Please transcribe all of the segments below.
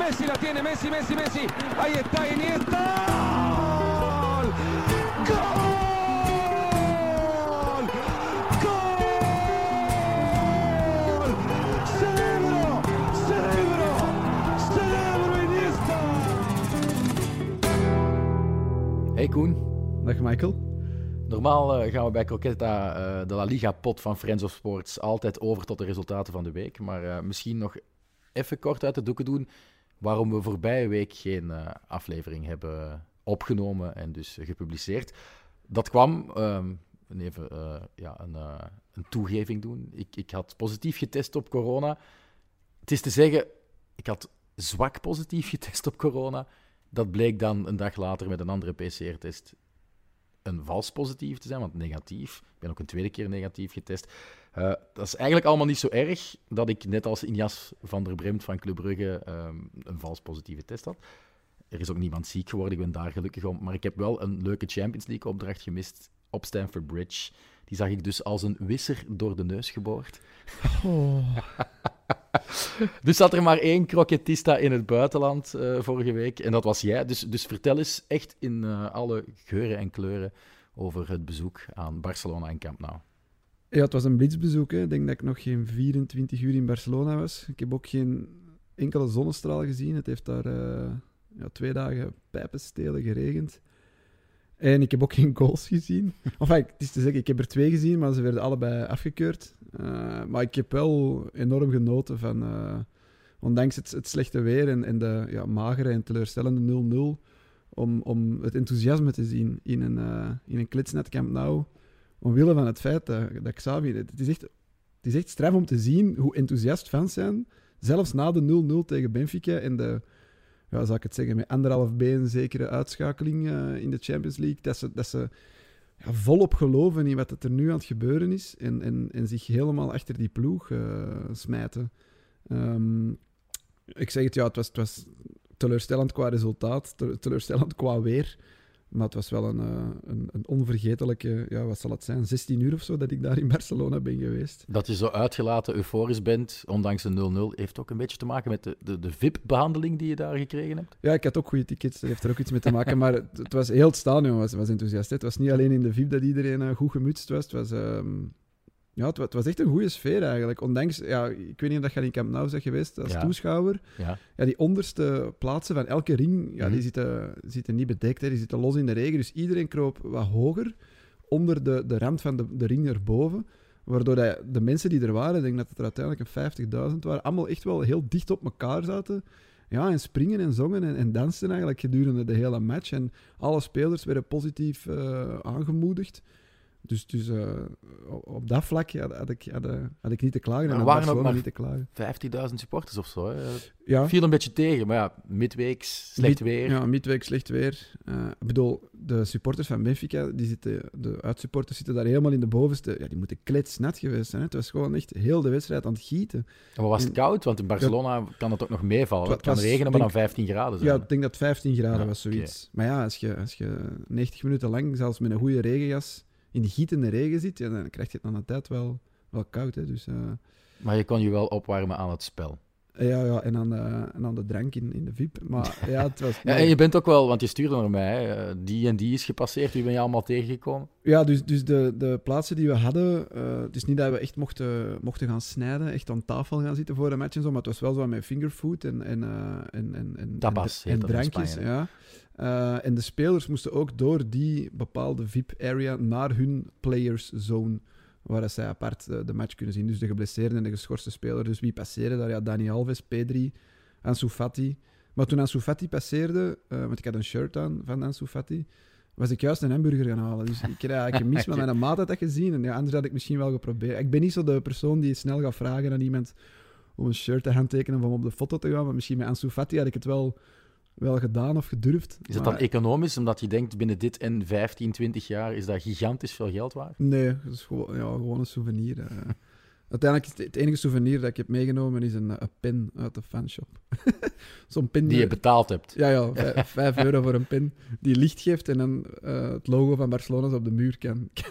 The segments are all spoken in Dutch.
Messi la tiene, Messi, Messi, Messi. Ahí está Iniesta. ¡Gol! ¡Gol! ¡Cerebro! ¡Cerebro! ¡Cerebro Iniesta! Hey Koen, Dag Michael. normaal eh, gaan we bij Croquetta eh, de La Liga-pot van Friends of Sports altijd over tot de resultaten van de week. Maar eh, misschien nog even kort uit de doeken doen waarom we voorbije week geen eh, aflevering hebben opgenomen en dus gepubliceerd. Dat kwam, ehm, even eh, ja, een, eh, een toegeving doen. Ik, ik had positief getest op corona. Het is te zeggen, ik had zwak positief getest op corona. Dat bleek dan een dag later met een andere PCR-test een vals positief te zijn, want negatief. Ik ben ook een tweede keer negatief getest. Eh, dat is eigenlijk allemaal niet zo erg dat ik, net als Injas van der Bremt van Club Brugge, ehm, een vals positieve test had. Er is ook niemand ziek geworden, ik ben daar gelukkig om. Maar ik heb wel een leuke Champions League-opdracht gemist op Stamford Bridge. Die zag ik dus als een wisser door de neus geboord. Dus zat er maar één croquetista in het buitenland eh, vorige week. En dat was jij. Dus, dus vertel eens echt in eh, alle geuren en kleuren over het bezoek aan Barcelona en Camp Nou. Ja, het was een blitzbezoek. Ik denk dat ik nog geen 24 uur in Barcelona was. Ik heb ook geen enkele zonnestraal gezien. Het heeft daar eh, ja, twee dagen pijpenstelen geregend. En ik heb ook geen goals gezien. Enfin, het is te zeggen, ik heb er twee gezien, maar ze werden allebei afgekeurd. Eh, maar ik heb wel enorm genoten van, eh, ondanks het, het slechte weer en, de ja, magere en teleurstellende 0-0, om, om het enthousiasme te zien in een, uh, een Nou. Omwille van het feit dat, dat Xavi... Het is, echt, het is echt straf om te zien hoe enthousiast fans zijn. Zelfs na de 0-0 tegen Benfica en de, ja, zou ik het zeggen, met anderhalf been zekere uitschakeling uh, in de Champions League, dat ze, dat ze ja, volop geloven in wat er nu aan het gebeuren is en, en, en zich helemaal achter die ploeg uh, smijten. Um, ik zeg het, ja, het was, het was teleurstellend qua resultaat, teleurstellend qua weer. Maar het was wel een, uh, een, een, onvergetelijke, ja, wat zal het zijn, 16 uur of zo dat ik daar in Barcelona ben geweest. Dat je zo uitgelaten euforisch bent, ondanks de 0-0, heeft ook een beetje te maken met de, de, de VIP-behandeling die je daar gekregen hebt? Ja, ik had ook goede tickets, dat heeft er ook iets mee te maken. maar het, het was heel het stadion was, was enthousiast. Hè. Het was niet alleen in de VIP dat iedereen uh, goed gemutst was. Het was, um, ja, het, het, was echt een goede sfeer eigenlijk. Ondanks, ja, ik weet niet of je in Camp Nou bent geweest als Ja. toeschouwer. Ja. Ja, die onderste plaatsen van elke ring, ja, Mhm. die zitten, zitten niet bedekt. Hè. Die zitten los in de regen. Dus iedereen kroop wat hoger onder de, de rand van de, de ring erboven. Waardoor dat de mensen die er waren, ik denk dat het er uiteindelijk een 50.000 waren, allemaal echt wel heel dicht op elkaar zaten. Ja, en springen en zongen en, en dansten eigenlijk gedurende de hele match. En alle spelers werden positief eh, aangemoedigd. Dus, dus uh, op dat vlak had, had, ik, had, had, ik niet te klagen. Maar en er waren ook maar niet te klagen. 15.000 supporters of zo. Hè? Ja. Viel een beetje tegen, maar ja, midweeks, slecht Mid- weer. Ja, midweek slecht weer. Uh, ik bedoel, de supporters van Benfica, die zitten, de uitsupporters zitten daar helemaal in de bovenste. Ja, die moeten kletsnat geweest zijn. Hè. Het was gewoon echt heel de wedstrijd aan het gieten. Maar was het En- koud? Want in Barcelona kan het ook nog meevallen. Het Het kan was, regenen, maar dan denk- 15 graden zijn. Ja, ik denk dat 15 graden Ja, was zoiets. Maar ja, als je, als je 90 minuten lang, zelfs met een goede regenjas, in de gietende regen zit, ja, dan krijg je het aan de tijd wel, wel koud. Hè. Dus, uh, Maar je kon je wel opwarmen aan het spel. Ja, ja, en aan de, en aan de drank in, in de VIP. Maar ja, het was... Ja, en je bent ook wel, want je stuurde naar mij, hè, die en die is gepasseerd. Wie ben je allemaal tegengekomen? Ja, dus, dus de, de plaatsen die we hadden, uh, het is niet dat we echt mochten, mochten gaan snijden, echt aan tafel gaan zitten voor een match en zo, maar het was wel zo met fingerfood en, en, uh, en, en, en, Tapas en, en drankjes. Ja. En de spelers moesten ook door die bepaalde VIP-area naar hun players zone, waar zij apart de match kunnen zien. Dus de geblesseerde en de geschorste speler. Dus wie passeerde daar? Ja, Dani Alves, Pedri, Ansu Fati. Maar toen Ansu Fati passeerde, uh, want ik had een shirt aan van Ansu Fati, was ik juist een hamburger gaan halen. Dus ik heb eigenlijk gemist, maar mijn maat had dat gezien. En ja, anders had ik misschien wel geprobeerd. Ik ben niet zo de persoon die snel gaat vragen aan iemand om een shirt te handtekenen of om op de foto te gaan. Maar misschien met Ansu Fati had ik het wel, wel gedaan of gedurfd. Is het maar, dan economisch, omdat je denkt binnen dit en 15, 20 jaar is dat gigantisch veel geld waard? Nee, dat is gewoon, ja, gewoon een souvenir. Uiteindelijk is het, het enige souvenir dat ik heb meegenomen is een, een pen uit de fanshop. Zo'n pen Die je betaald hebt. Ja, ja, vijf, vijf euro voor een pen die licht geeft en dan eh, het logo van Barcelona zo op de muur kan.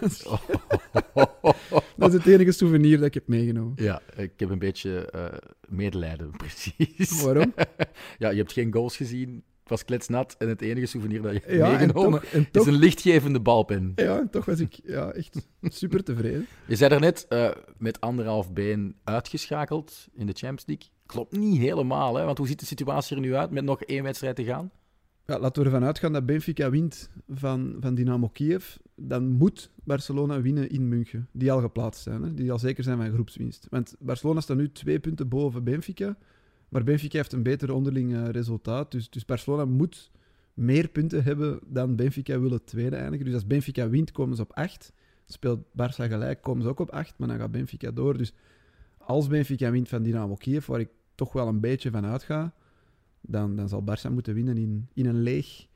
Dat is het enige souvenir dat ik heb meegenomen. Ja, ik heb een beetje eh, medelijden, precies. Waarom? Ja, je hebt geen goals gezien, was kletsnat en het enige souvenir dat je hebt Ja, en meegenomen toch, en is een lichtgevende balpen. ja, en toch was ik ja, echt super tevreden. Je zei er net eh, met anderhalf been uitgeschakeld in de Champions League. Klopt niet helemaal, hè? want hoe ziet de situatie er nu uit met nog één wedstrijd te gaan? Ja, laten we ervan uitgaan dat Benfica wint van, van Dynamo Kiev. Dan moet Barcelona winnen in München, die al geplaatst zijn. Hè? Die al zeker zijn van groepswinst. Want Barcelona staat nu twee punten boven Benfica. Maar Benfica heeft een beter onderling eh, resultaat. Dus, dus Barcelona moet meer punten hebben dan Benfica wil het tweede eindigen. Dus als Benfica wint, komen ze op 8. Speelt Barça gelijk, komen ze ook op 8. Maar dan gaat Benfica door. Dus als Benfica wint van Dynamo Kiev, waar ik toch wel een beetje van uitga, dan, dan zal Barça moeten winnen in, in een leeg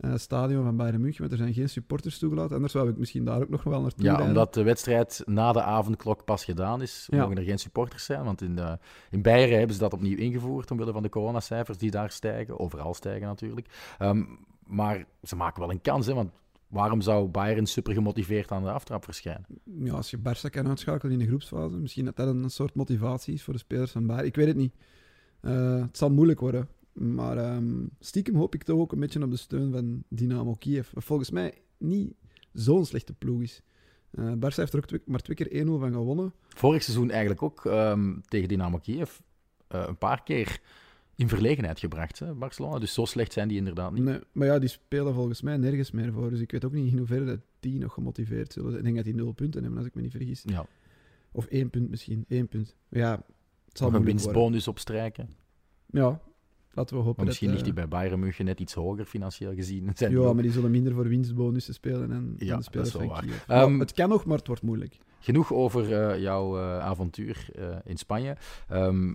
eh, stadion van Bayern München. Want er zijn geen supporters toegelaten. Anders zou ik misschien daar ook nog wel naartoe Ja, rijden. omdat de wedstrijd na de avondklok pas gedaan is, Ja. mogen er geen supporters zijn. Want in, de, in Beieren hebben ze dat opnieuw ingevoerd, omwille van de coronacijfers die daar stijgen. Overal stijgen natuurlijk. Ehm, maar ze maken wel een kans, hè, want waarom zou Bayern super gemotiveerd aan de aftrap verschijnen? ja, als je Barça kan uitschakelen in de groepsfase, misschien dat dat een soort motivatie is voor de spelers van Bayern. Ik weet het niet. Eh, het zal moeilijk worden. Maar ehm, stiekem hoop ik toch ook een beetje op de steun van Dynamo Kiev. Wat volgens mij niet zo'n slechte ploeg is. Eh Barça heeft er ook twee- maar twee keer 1-0 van gewonnen. Vorig seizoen eigenlijk ook ehm, tegen Dynamo Kiev eh, een paar keer in verlegenheid gebracht, hè, Barcelona. Dus zo slecht zijn die inderdaad niet. Nee, maar ja, die spelen volgens mij nergens meer voor. Dus ik weet ook niet in hoeverre dat die nog gemotiveerd zullen zijn. Ik denk dat die nul punten hebben, als ik me niet vergis. Ja, Of één punt misschien. Één punt. Maar ja, het zal nog een winstbonus opstrijken. Ja, laten we hopen Maar misschien dat... ligt eh, die bij Bayern München net iets hoger financieel gezien. Zijn Ja, maar die zullen minder voor winstbonussen spelen dan Ja, de spelers dat is wel waar. Ehm, het kan nog, maar het wordt moeilijk. Genoeg over eh, jouw eh, avontuur eh, in Spanje. Ehm,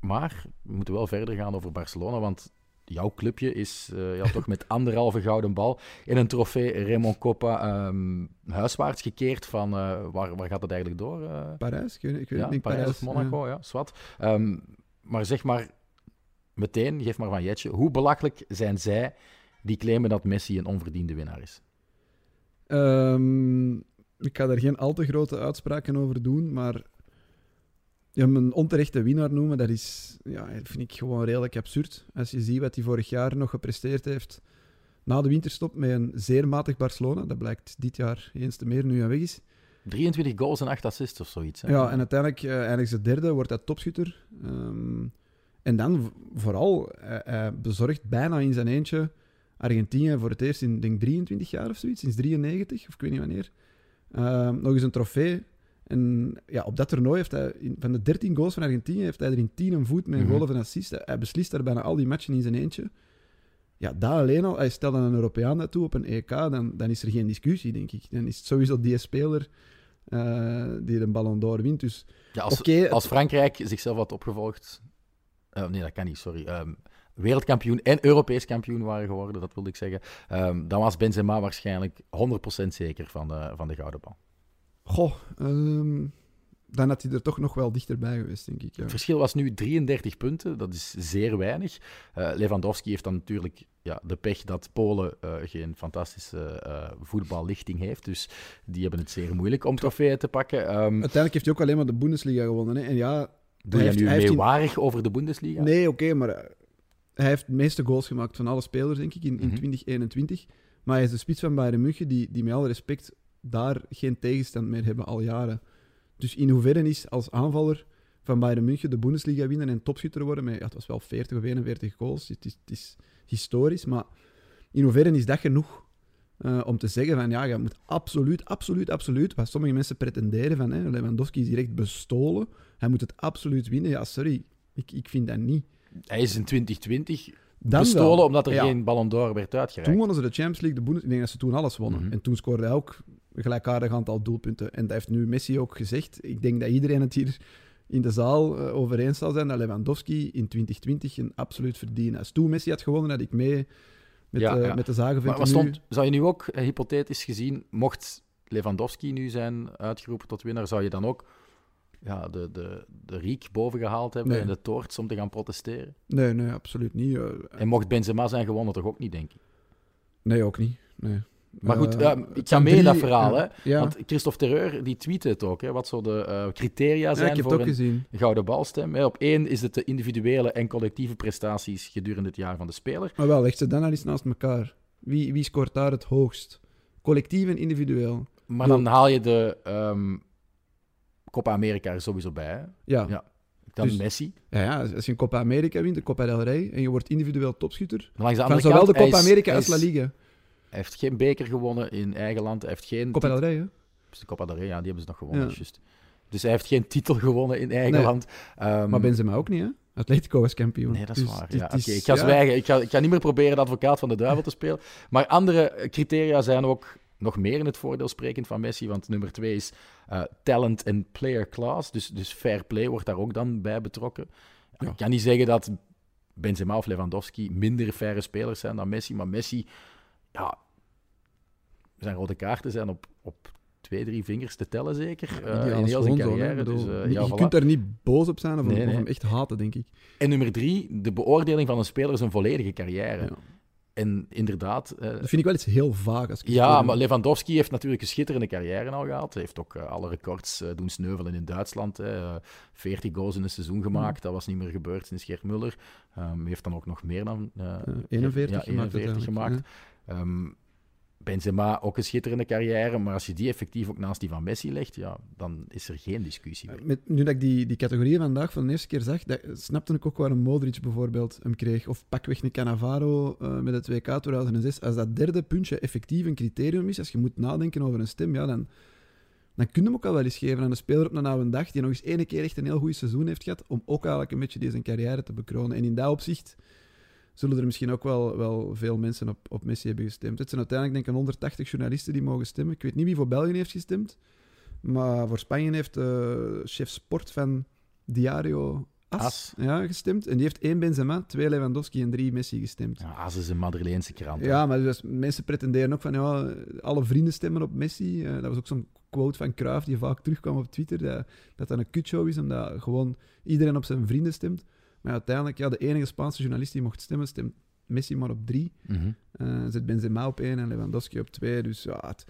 maar we moeten wel verder gaan over Barcelona, want jouw clubje is eh, ja, toch met anderhalve gouden bal in een trofee Raymond Coppa ehm, huiswaarts gekeerd van eh, waar, waar gaat het eigenlijk door? eh? Parijs? Ik weet, ik weet ja, niet. Parijs, of Monaco, ja, zwart. Maar zeg maar meteen, geef maar van Jetje, hoe belachelijk zijn zij die claimen dat Messi een onverdiende winnaar is? Ehm, ik ga daar geen al te grote uitspraken over doen, maar hem een onterechte winnaar noemen, dat is, ja, vind ik gewoon redelijk absurd. Als je ziet wat hij vorig jaar nog gepresteerd heeft na de winterstop met een zeer matig Barcelona, dat blijkt dit jaar eens te meer nu hij weg is. 23 goals en 8 assists of zoiets. Hè? Ja, en uiteindelijk eindigt ze derde, wordt hij topschutter. Ehm, en dan vooral, hij, hij bezorgt bijna in zijn eentje Argentinië voor het eerst in denk 23 jaar of zoiets, sinds 93 of ik weet niet wanneer. Ehm, nog eens een trofee. En ja, op dat toernooi heeft hij, in- van de 13 goals van Argentinië, heeft hij er in 10 een voet met een Mhm. goal of een assist. Hij- beslist daar bijna al die matchen in zijn eentje. Ja, dat alleen al, hij stelt dan een Europeaan naartoe op een EK, dan, dan is er geen discussie, denk ik. Dan is het sowieso die speler eh, die de Ballon d'Or wint. Dus Ja, als, als Frankrijk zichzelf had opgevolgd. Eh, nee, dat kan niet, sorry. ehm, wereldkampioen en Europees kampioen waren geworden, dat wilde ik zeggen. ehm, dan was Benzema waarschijnlijk 100% zeker van de, van de gouden bal. Goh, ehm, dan had hij er toch nog wel dichterbij geweest, denk ik. Ja. Het verschil was nu 33 punten, dat is zeer weinig. Eh, Lewandowski heeft dan natuurlijk ja, de pech dat Polen eh, geen fantastische voetballichting heeft. Dus die hebben het zeer moeilijk om trofeeën te pakken. Uiteindelijk heeft hij ook alleen maar de Bundesliga gewonnen. Hè. En ja, doe hij je heeft- nu in- meewarig over de Bundesliga? nee, oké, maar eh, hij heeft de meeste goals gemaakt van alle spelers, denk ik, in, in Mhm. 2021. Maar hij is de spits van Bayern München, die, die met alle respect daar geen tegenstand meer hebben al jaren. Dus in hoeverre is als aanvaller van Bayern München de Bundesliga winnen en topschutter worden met, ja, het was wel 40 of 41 goals, het is, het is historisch, maar in hoeverre is dat genoeg eh, om te zeggen van, ja, je moet absoluut, absoluut, absoluut, wat sommige mensen pretenderen van, hè, Lewandowski is direct bestolen, hij moet het absoluut winnen. Ja, sorry, ik, ik vind dat niet. Hij is in 2020 Dan bestolen wel. omdat er Ja. geen Ballon d'Or werd uitgereikt. Toen wonnen ze de Champions League, de Bundes... Ik denk dat ze toen alles wonnen. Mhm. En toen scoorde hij ook een gelijkaardig aantal doelpunten. En dat heeft nu Messi ook gezegd. Ik denk dat iedereen het hier in de zaal over eens zal zijn dat Lewandowski in 2020 een absoluut verdient. Als toen Messi had gewonnen, had ik mee met, Ja, eh, ja. met de zagen Maar wat stond, zou je nu ook, eh, hypothetisch gezien, mocht Lewandowski nu zijn uitgeroepen tot winnaar, zou je dan ook ja, de, de, de riek boven gehaald hebben Nee. en de toorts om te gaan protesteren. Nee, nee, absoluut niet. eh, En mocht Benzema zijn gewonnen, toch ook niet, denk ik. nee, ook niet. Nee. Maar goed, Eh, ja, ik ga mee in dat verhaal. ja. Hè? Ja, Want Christophe Terreur die tweette het ook, hè, wat zo de eh, criteria Ja, zijn het voor ook een gezien. gouden balstem. Hè. Op één is het de individuele en collectieve prestaties gedurende het jaar van de speler. Maar wel, leg ze dan nou eens naast elkaar. Wie, wie scoort daar het hoogst? Collectief en individueel? Maar Ja. dan haal je de ehm Copa America er sowieso bij. Hè. Ja. Ja. Dan Dus- Messi. Ja, ja, als je een Copa America wint, de Copa del Rey, en je wordt individueel topschutter, Maar langs de van andere zowel kant, de Copa is- America als La Liga. Hij heeft geen beker gewonnen in eigen land. Hij heeft geen Copa del Rey, hè? Dus de Copa del Rey, ja, die hebben ze nog gewonnen. Ja. Dus hij heeft geen titel gewonnen in eigen Nee. land. Ehm, Maar Benzema ook niet, hè? Atletico was kampioen. Nee, dat is Dus waar. Ja, is- ik ga zwijgen. Ik ga, ik ga niet meer proberen de advocaat van de duivel te spelen. Maar andere criteria zijn ook nog meer in het voordeel sprekend van Messi. Want nummer twee is eh, talent en player class. Dus, dus fair play wordt daar ook dan bij betrokken. Ja. Ik kan niet zeggen dat Benzema of Lewandowski minder faire spelers zijn dan Messi. Maar Messi, ja, zijn rode kaarten zijn op, op twee, drie vingers te tellen zeker. in is heel zijn zo, carrière. Dus, eh, ja, je voilà. kunt daar niet boos op zijn of, Nee, hem- of hem echt haten, denk ik. En nummer drie, de beoordeling van een speler is een volledige carrière. Ja. En inderdaad, eh, Dat vind ik wel iets heel vaag. Als ik ja, maar Lewandowski heeft natuurlijk een schitterende carrière al gehad. Hij heeft ook alle records doen sneuvelen in Duitsland. Hè. Eh, 40 goals in een seizoen gemaakt. Dat was niet meer gebeurd sinds Gert Muller. Hij heeft dan ook nog meer dan... eh, Eh, 41 ja, gemaakt 41 uiteindelijk, gemaakt. Ehm, Benzema ook een schitterende carrière. Maar als je die effectief ook naast die van Messi legt, ja, dan is er geen discussie meer. Met, nu dat ik die, die categorieën vandaag voor de eerste keer zag, dat, snapte ik ook waarom Modric bijvoorbeeld hem kreeg. Of pakweg een Cannavaro eh, met het WK 2006. Als dat derde puntje effectief een criterium is, als je moet nadenken over een stem, ja, dan, dan kun je hem ook al wel eens geven aan een speler op een oude dag die nog eens ene keer echt een heel goed seizoen heeft gehad, om ook eigenlijk een beetje deze carrière te bekronen. En in dat opzicht zullen er misschien ook wel, wel veel mensen op, op Messi hebben gestemd. Het zijn uiteindelijk denk ik 180 journalisten die mogen stemmen. Ik weet niet wie voor België heeft gestemd. Maar voor Spanje heeft eh chef sport van Diario As, As. Ja, gestemd. En die heeft één Benzema, twee Lewandowski en drie Messi gestemd. Ja, AS is een Madrileense krant. Ja, maar dus mensen pretenderen ook van ja, alle vrienden stemmen op Messi. Eh, dat was ook zo'n quote van Cruijff die vaak terugkwam op Twitter, dat dat, dat een kutshow is, omdat gewoon iedereen op zijn vrienden stemt. Maar uiteindelijk, ja, de enige Spaanse journalist die mocht stemmen, stemt Messi maar op drie. Eh zet Benzema op één en Lewandowski op twee. Dus ja, het-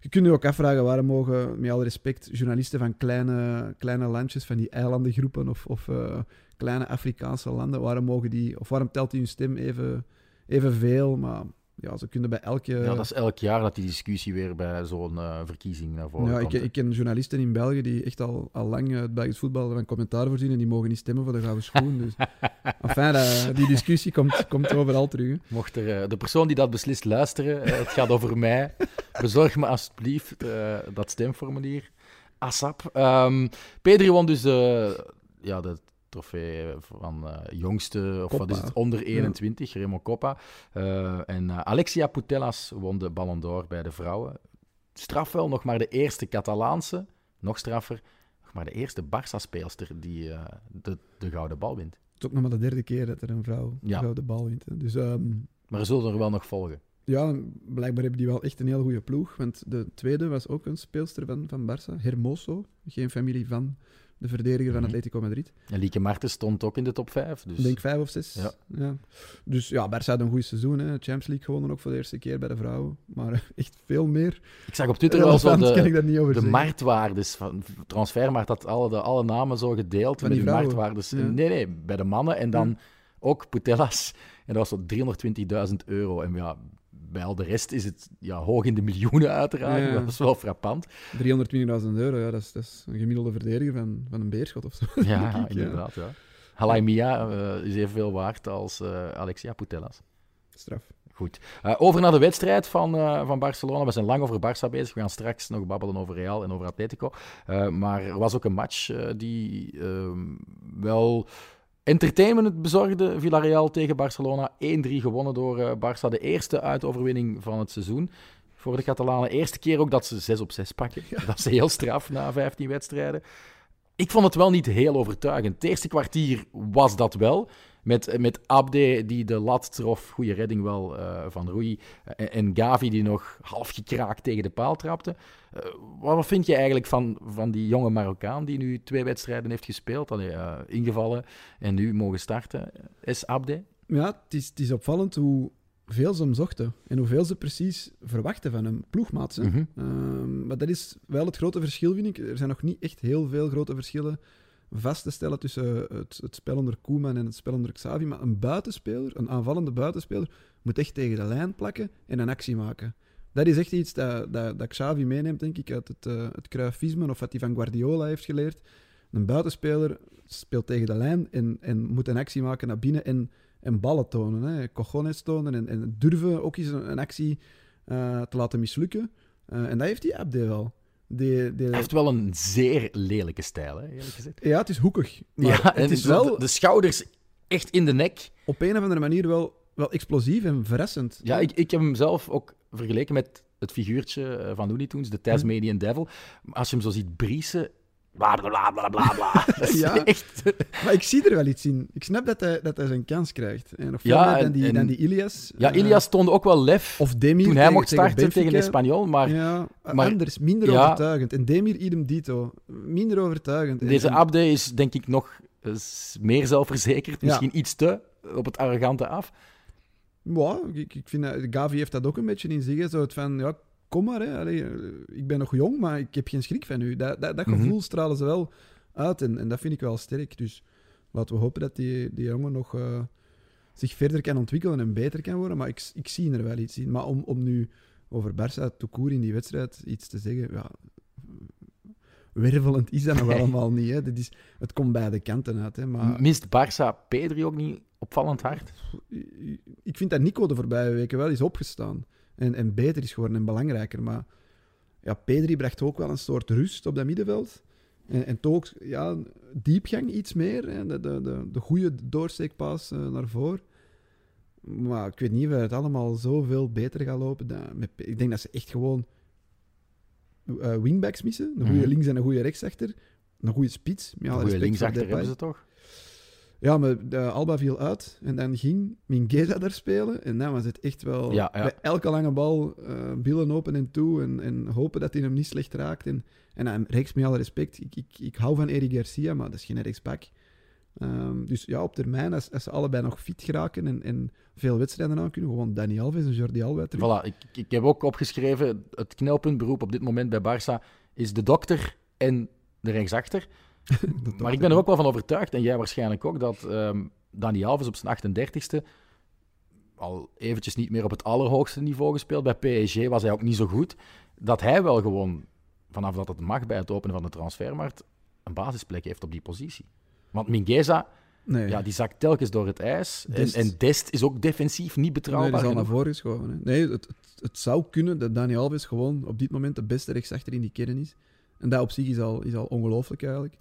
je kunt je ook afvragen waarom mogen, met alle respect, journalisten van kleine, kleine landjes, van die eilandengroepen of, of eh, kleine Afrikaanse landen, waarom mogen die, of waarom telt die hun stem even, evenveel? Maar ja, ze kunnen bij elke... Ja, dat is elk jaar dat die discussie weer bij zo'n eh, verkiezing naar voren Ja, ik, komt. hè. ik ken journalisten in België die echt al, al lang het Belgisch voetbal van commentaar voorzien en die mogen niet stemmen voor de gouden schoen. Dus. enfin, dat- die discussie komt, komt overal terug. Mocht er eh, de persoon die dat beslist luisteren, eh, het gaat over mij, bezorg me alsjeblieft dat stemformulier. ASAP. Ehm Pedri won dus ja, de trofee van eh, jongste, of wat is het, onder 21, Remo Coppa. Eh, en eh, Alexia Putellas won de Ballon d'Or bij de vrouwen. Straf wel, nog maar de eerste Catalaanse, nog straffer, nog maar de eerste Barça-speelster die de, de gouden bal wint. Het is ook nog maar de derde keer dat er een vrouw, Ja. de bal wint. hè. Dus ehm, Maar er zullen er wel nog volgen. ja, blijkbaar hebben die wel echt een heel goede ploeg. Want de tweede was ook een speelster van, van Barça, Hermoso. Geen familie van de verdediger van Mhm. Atletico Madrid. En Lieke Martens stond ook in de top 5. Dus... Ik denk vijf of zes. Ja. Dus ja, Barça had een goed seizoen. Hè. Champions League gewonnen ook voor de eerste keer bij de vrouwen. Maar echt veel meer. Ik zag op Twitter wel zo de, de marktwaardes van Transfermarkt had alle, de, alle namen zo gedeeld met die vrouwen? marktwaardes. Ja. Nee, nee, bij de mannen en dan Ja. ook Putellas. En dat was zo 320.000 euro. En ja, bij al de rest is het ja, hoog in de miljoenen uiteraard. Ja. Dat is wel frappant. 320.000 euro, ja, dat, is, dat is een gemiddelde verdediger van, van een beerschot of zo. Ja, ik, inderdaad. Ja. Halaimia eh, is evenveel waard als eh, Alexia Putellas. Straf. Goed. Eh, over naar de wedstrijd van, eh, van Barcelona. We zijn lang over Barça bezig. We gaan straks nog babbelen over Real en over Atletico. Eh, maar er was ook een match die ehm, wel entertainment bezorgde. Villarreal tegen Barcelona. 1-3 gewonnen door eh, Barça. De eerste uitoverwinning van het seizoen voor de Catalanen. Eerste keer ook dat ze 6 op 6 pakken. Dat is heel straf na 15 wedstrijden. Ik vond het wel niet heel overtuigend. Het eerste kwartier was dat wel. Met, met Abde die de lat trof, goede redding wel eh, van Rui. En, en Gavi die nog half gekraakt tegen de paal trapte. Uh, wat vind je eigenlijk van, van die jonge Marokkaan die nu twee wedstrijden heeft gespeeld, allee, uh, ingevallen en nu mogen starten? Is Abde? Ja, het is, het is opvallend hoe veel ze hem zochten en hoeveel ze precies verwachten van hem. Ploegmaats. Mm -hmm. uh, maar dat is wel het grote verschil, vind ik. Er zijn nog niet echt heel veel grote verschillen vast te stellen tussen het, het spel onder Koeman en het spel onder Xavi. Maar een buitenspeler, een aanvallende buitenspeler, moet echt tegen de lijn plakken en een actie maken. Dat is echt iets dat, dat, dat Xavi meeneemt, denk ik, uit het, uh, het Cruyffisme of wat hij van Guardiola heeft geleerd. Een buitenspeler speelt tegen de lijn en, en moet een actie maken naar binnen en, en ballen tonen. Hè. Cojones tonen en, en durven ook eens een, actie uh, te laten mislukken. En dat heeft die Abde wel. Die, die... Hij heeft wel een zeer lelijke stijl, hè, eerlijk gezegd. Ja, het is hoekig. Maar ja, het is de, wel de schouders echt in de nek. op een of andere manier wel, wel explosief en verrassend. Ja, ik, ik heb hem zelf ook vergeleken met het figuurtje eh, van Looney Tunes, de Tasmanian Devil. Als je hem zo ziet briesen, bla bla bla bla bla Ja. echt... Maar ik zie er wel iets in. Ik snap dat hij, dat hij zijn kans krijgt. En veel Ja, dan en- die, en- dan die Ilias. Ja, Eh, Ilias toonde ook wel lef of Demir toen hij tegen- mocht starten tegen, Benfica. Espanyol, maar Ja, maar- anders, minder Ja. overtuigend. En Demir idem dito. Minder overtuigend. En- deze en- Abde is denk ik nog eh, meer zelfverzekerd, Ja. misschien iets te op het arrogante af. Ja, ik, ik vind dat, Gavi heeft dat ook een beetje in zich. Zo het van, ja, kom maar. Hè. Allee, eh, ik ben nog jong, maar ik heb geen schrik van u. Dat, dat, dat Mhm. gevoel stralen ze wel uit. En, en dat vind ik wel sterk. Dus laten we hopen dat die, die jongen nog eh, zich verder kan ontwikkelen en beter kan worden. Maar ik, ik zie er wel iets in. Maar om, om nu over Barça Toekoer in die wedstrijd iets te zeggen... Ja, wervelend is dat nog allemaal niet. Hè. Dit is, het komt beide kanten uit. Hè. Maar Mist Barça Pedri ook niet opvallend hard? ik vind dat Nico de voorbije weken wel is opgestaan. En, en beter is geworden en belangrijker. Maar ja, Pedri bracht ook wel een soort rust op dat middenveld. En, en toch ook ja, diepgang iets meer. Hè. De, de, de, de goede doorsteekpaas eh, naar voren. Maar ik weet niet of het allemaal zoveel beter gaat lopen. dan met, ik denk dat ze echt gewoon eh, wingbacks missen. Een goede Mhm. links en een goede rechtsachter. Een goede spits. Respect voor linksachter hebben ze toch? Ja, maar de Alba viel uit en dan ging Mingueza daar spelen. En dan was het echt wel Ja, ja. bij elke lange bal eh billen open en toe en, en hopen dat hij hem niet slecht raakt. En, en dan rechts met alle respect, ik, ik, ik hou van Eric Garcia, maar dat is geen rechtsback. Ehm, dus ja, op termijn, als, als ze allebei nog fit geraken en, en veel wedstrijden aan kunnen, gewoon Dani Alves en Jordi Alba terug. Voilà, ik, ik heb ook opgeschreven, het knelpuntberoep op dit moment bij Barça is de dokter en de rechtsachter. Maar ik ben er ook wel van overtuigd, en jij waarschijnlijk ook, dat ehm Dani Alves op zijn 38e al eventjes niet meer op het allerhoogste niveau gespeeld. Bij PSG was hij ook niet zo goed. Dat hij wel gewoon, vanaf dat het mag bij het openen van de transfermarkt, een basisplek heeft op die positie. Want Mingueza, Nee, ja, die zakt telkens door het ijs. En, Dest. en Dest is ook defensief niet nee, betrouwbaar. die is al naar voren geschoven. Hè. Nee, het, het, het zou kunnen dat Dani Alves gewoon op dit moment de beste rechtsachter in die kern is. En dat op zich is al, is al ongelooflijk eigenlijk.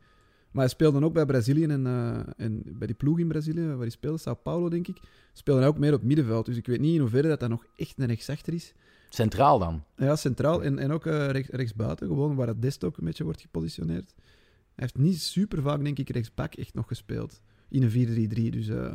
Maar hij speelde dan ook bij Brazilië en, eh, en bij die ploeg in Brazilië, waar hij speelde, Sao Paulo denk ik, speelde hij ook meer op middenveld. Dus ik weet niet in hoeverre dat, dat nog echt een rechtsachter is. Centraal dan. Ja, centraal en, en ook eh, rechts, rechtsbuiten, gewoon waar het Dest ook een beetje wordt gepositioneerd. Hij heeft niet super vaak, denk ik, rechtsback echt nog gespeeld. In een 4-3-3. Dus, eh,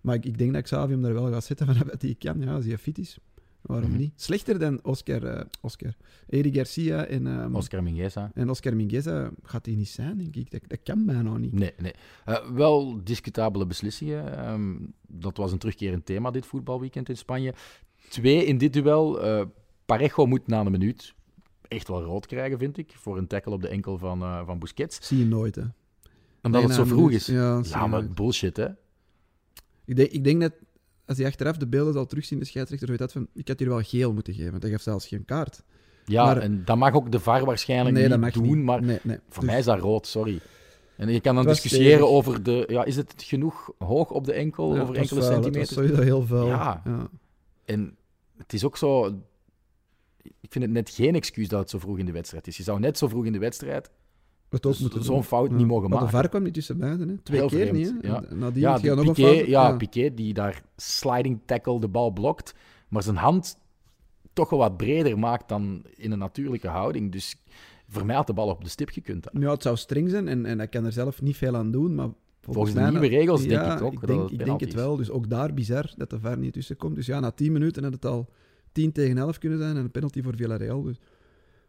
maar ik, ik denk dat Xavi hem daar wel gaat zetten vanuit dat hij kan. Ja, als hij fit is. Waarom Mhm. niet? Slechter dan Oscar, eh, Oscar. Eric Garcia en, ehm, Oscar Mingueza. en Oscar Mingueza gaat hij niet zijn, denk ik. Dat, dat kan bijna niet. Nee, nee. Eh, wel discutabele beslissingen. Ehm, dat was een terugkerend thema dit voetbalweekend in Spanje. Twee in dit duel. Eh, Parejo moet na een minuut echt wel rood krijgen, vind ik. Voor een tackle op de enkel van, van Busquets. Zie je nooit, hè. Omdat Nee, het zo vroeg minuut. is. Ja, maar bullshit, hè? Ik denk, ik denk dat als hij achteraf de beelden zal terugzien, de scheidsrechter weet dat van, ik had hier wel geel moeten geven, want hij gaf zelfs geen kaart. Ja, Maar- en dat mag ook de VAR waarschijnlijk nee, dat niet mag doen, niet. maar nee, nee. voor Dus- mij is dat rood, sorry. En je kan dan discussiëren over de... Ja, is het genoeg hoog op de enkel, Ja, over enkele vuil, centimeters? was sowieso heel. Ja. ja. En het is ook zo... Ik vind het net geen excuus dat het zo vroeg in de wedstrijd is. Je zou net zo vroeg in de wedstrijd Het ook moeten zo'n fout niet mogen Maar de maken. VAR kwam niet tussen beiden. Hè. Twee Heel keer vreemd, niet. Hè. ja. En Nadien ja, de nog een fout. ja, Piqué die daar sliding tackle de bal blokt, maar zijn hand toch wel wat breder maakt dan in een natuurlijke houding. Dus voor mij had de bal op de stip gekund. Ja, het zou streng zijn en, en hij kan er zelf niet veel aan doen. Maar Volgens de mij nieuwe regels denk ik ook Ik dat denk, het ik denk het wel. Dus ook daar bizar dat de VAR niet tussen komt. Dus ja, na 10 minuten had het al 10 tegen 11 kunnen zijn en een penalty voor Villarreal. Dus.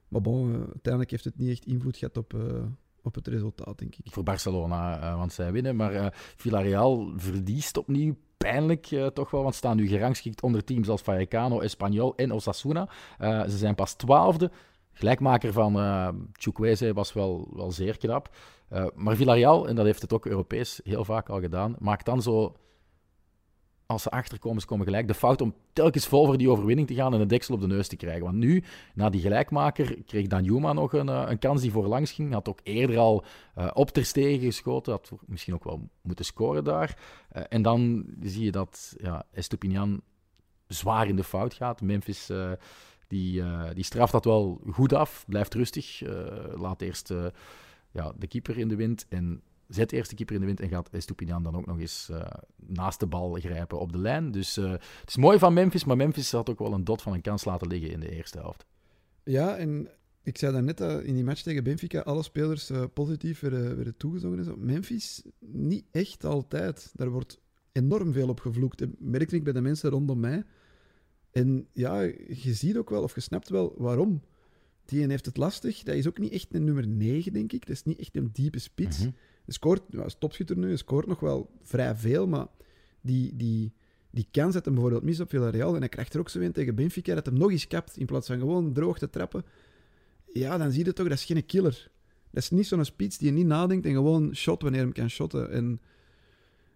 Maar bon, eh, uiteindelijk heeft het niet echt invloed gehad op, eh, op het resultaat, denk ik. voor Barcelona, eh, want zij winnen. Maar Villarreal verliest opnieuw. Pijnlijk toch wel, want staan nu gerangschikt onder teams als Vallecano, Espanyol en Osasuna. Ze zijn pas twaalfde. Gelijkmaker van eh Chukwueze was wel, wel zeer knap. Maar Villarreal, en dat heeft het ook Europees heel vaak al gedaan, maakt dan zo, als ze achterkomen, ze komen gelijk, de fout om telkens vol voor die overwinning te gaan en een deksel op de neus te krijgen. Want nu, na die gelijkmaker, kreeg Danjuma nog een, eh, een kans die voorlangs ging. Had ook eerder al eh, op ter stegen geschoten. Had misschien ook wel moeten scoren daar. Eh, en dan zie je dat ja, Estupinian zwaar in de fout gaat. Memphis die, die straft dat wel goed af. Blijft rustig. laat eerst ja, de keeper in de wind. En zet de keeper in de wind. En gaat Estupinian dan ook nog eens eh, naast de bal grijpen op de lijn. Dus eh, het is mooi van Memphis. Maar Memphis had ook wel een dot van een kans laten liggen in de eerste helft. Ja, en ik zei daarnet dat in die match tegen Benfica alle spelers eh, positief werden, werden toegezogen. En zo. Memphis niet echt altijd. Daar wordt enorm veel op gevloekt. Dat merkte ik bij de mensen rondom mij. En ja, je ziet ook wel, of je snapt wel waarom. Die heeft het lastig. Dat is ook niet echt een nummer 9, denk ik. Dat is niet echt een diepe spits. Mhm. Scoort, is topschutter nu, scoort nog wel vrij veel, maar die, die, die kans dat bijvoorbeeld mis op Villarreal en hij krijgt er ook zo een tegen Benfica, dat hem nog eens kapt in plaats van gewoon droog te trappen. Ja, dan zie je toch, dat is geen killer. Dat is niet zo'n spits die je niet nadenkt en gewoon shot wanneer hem kan shotten. En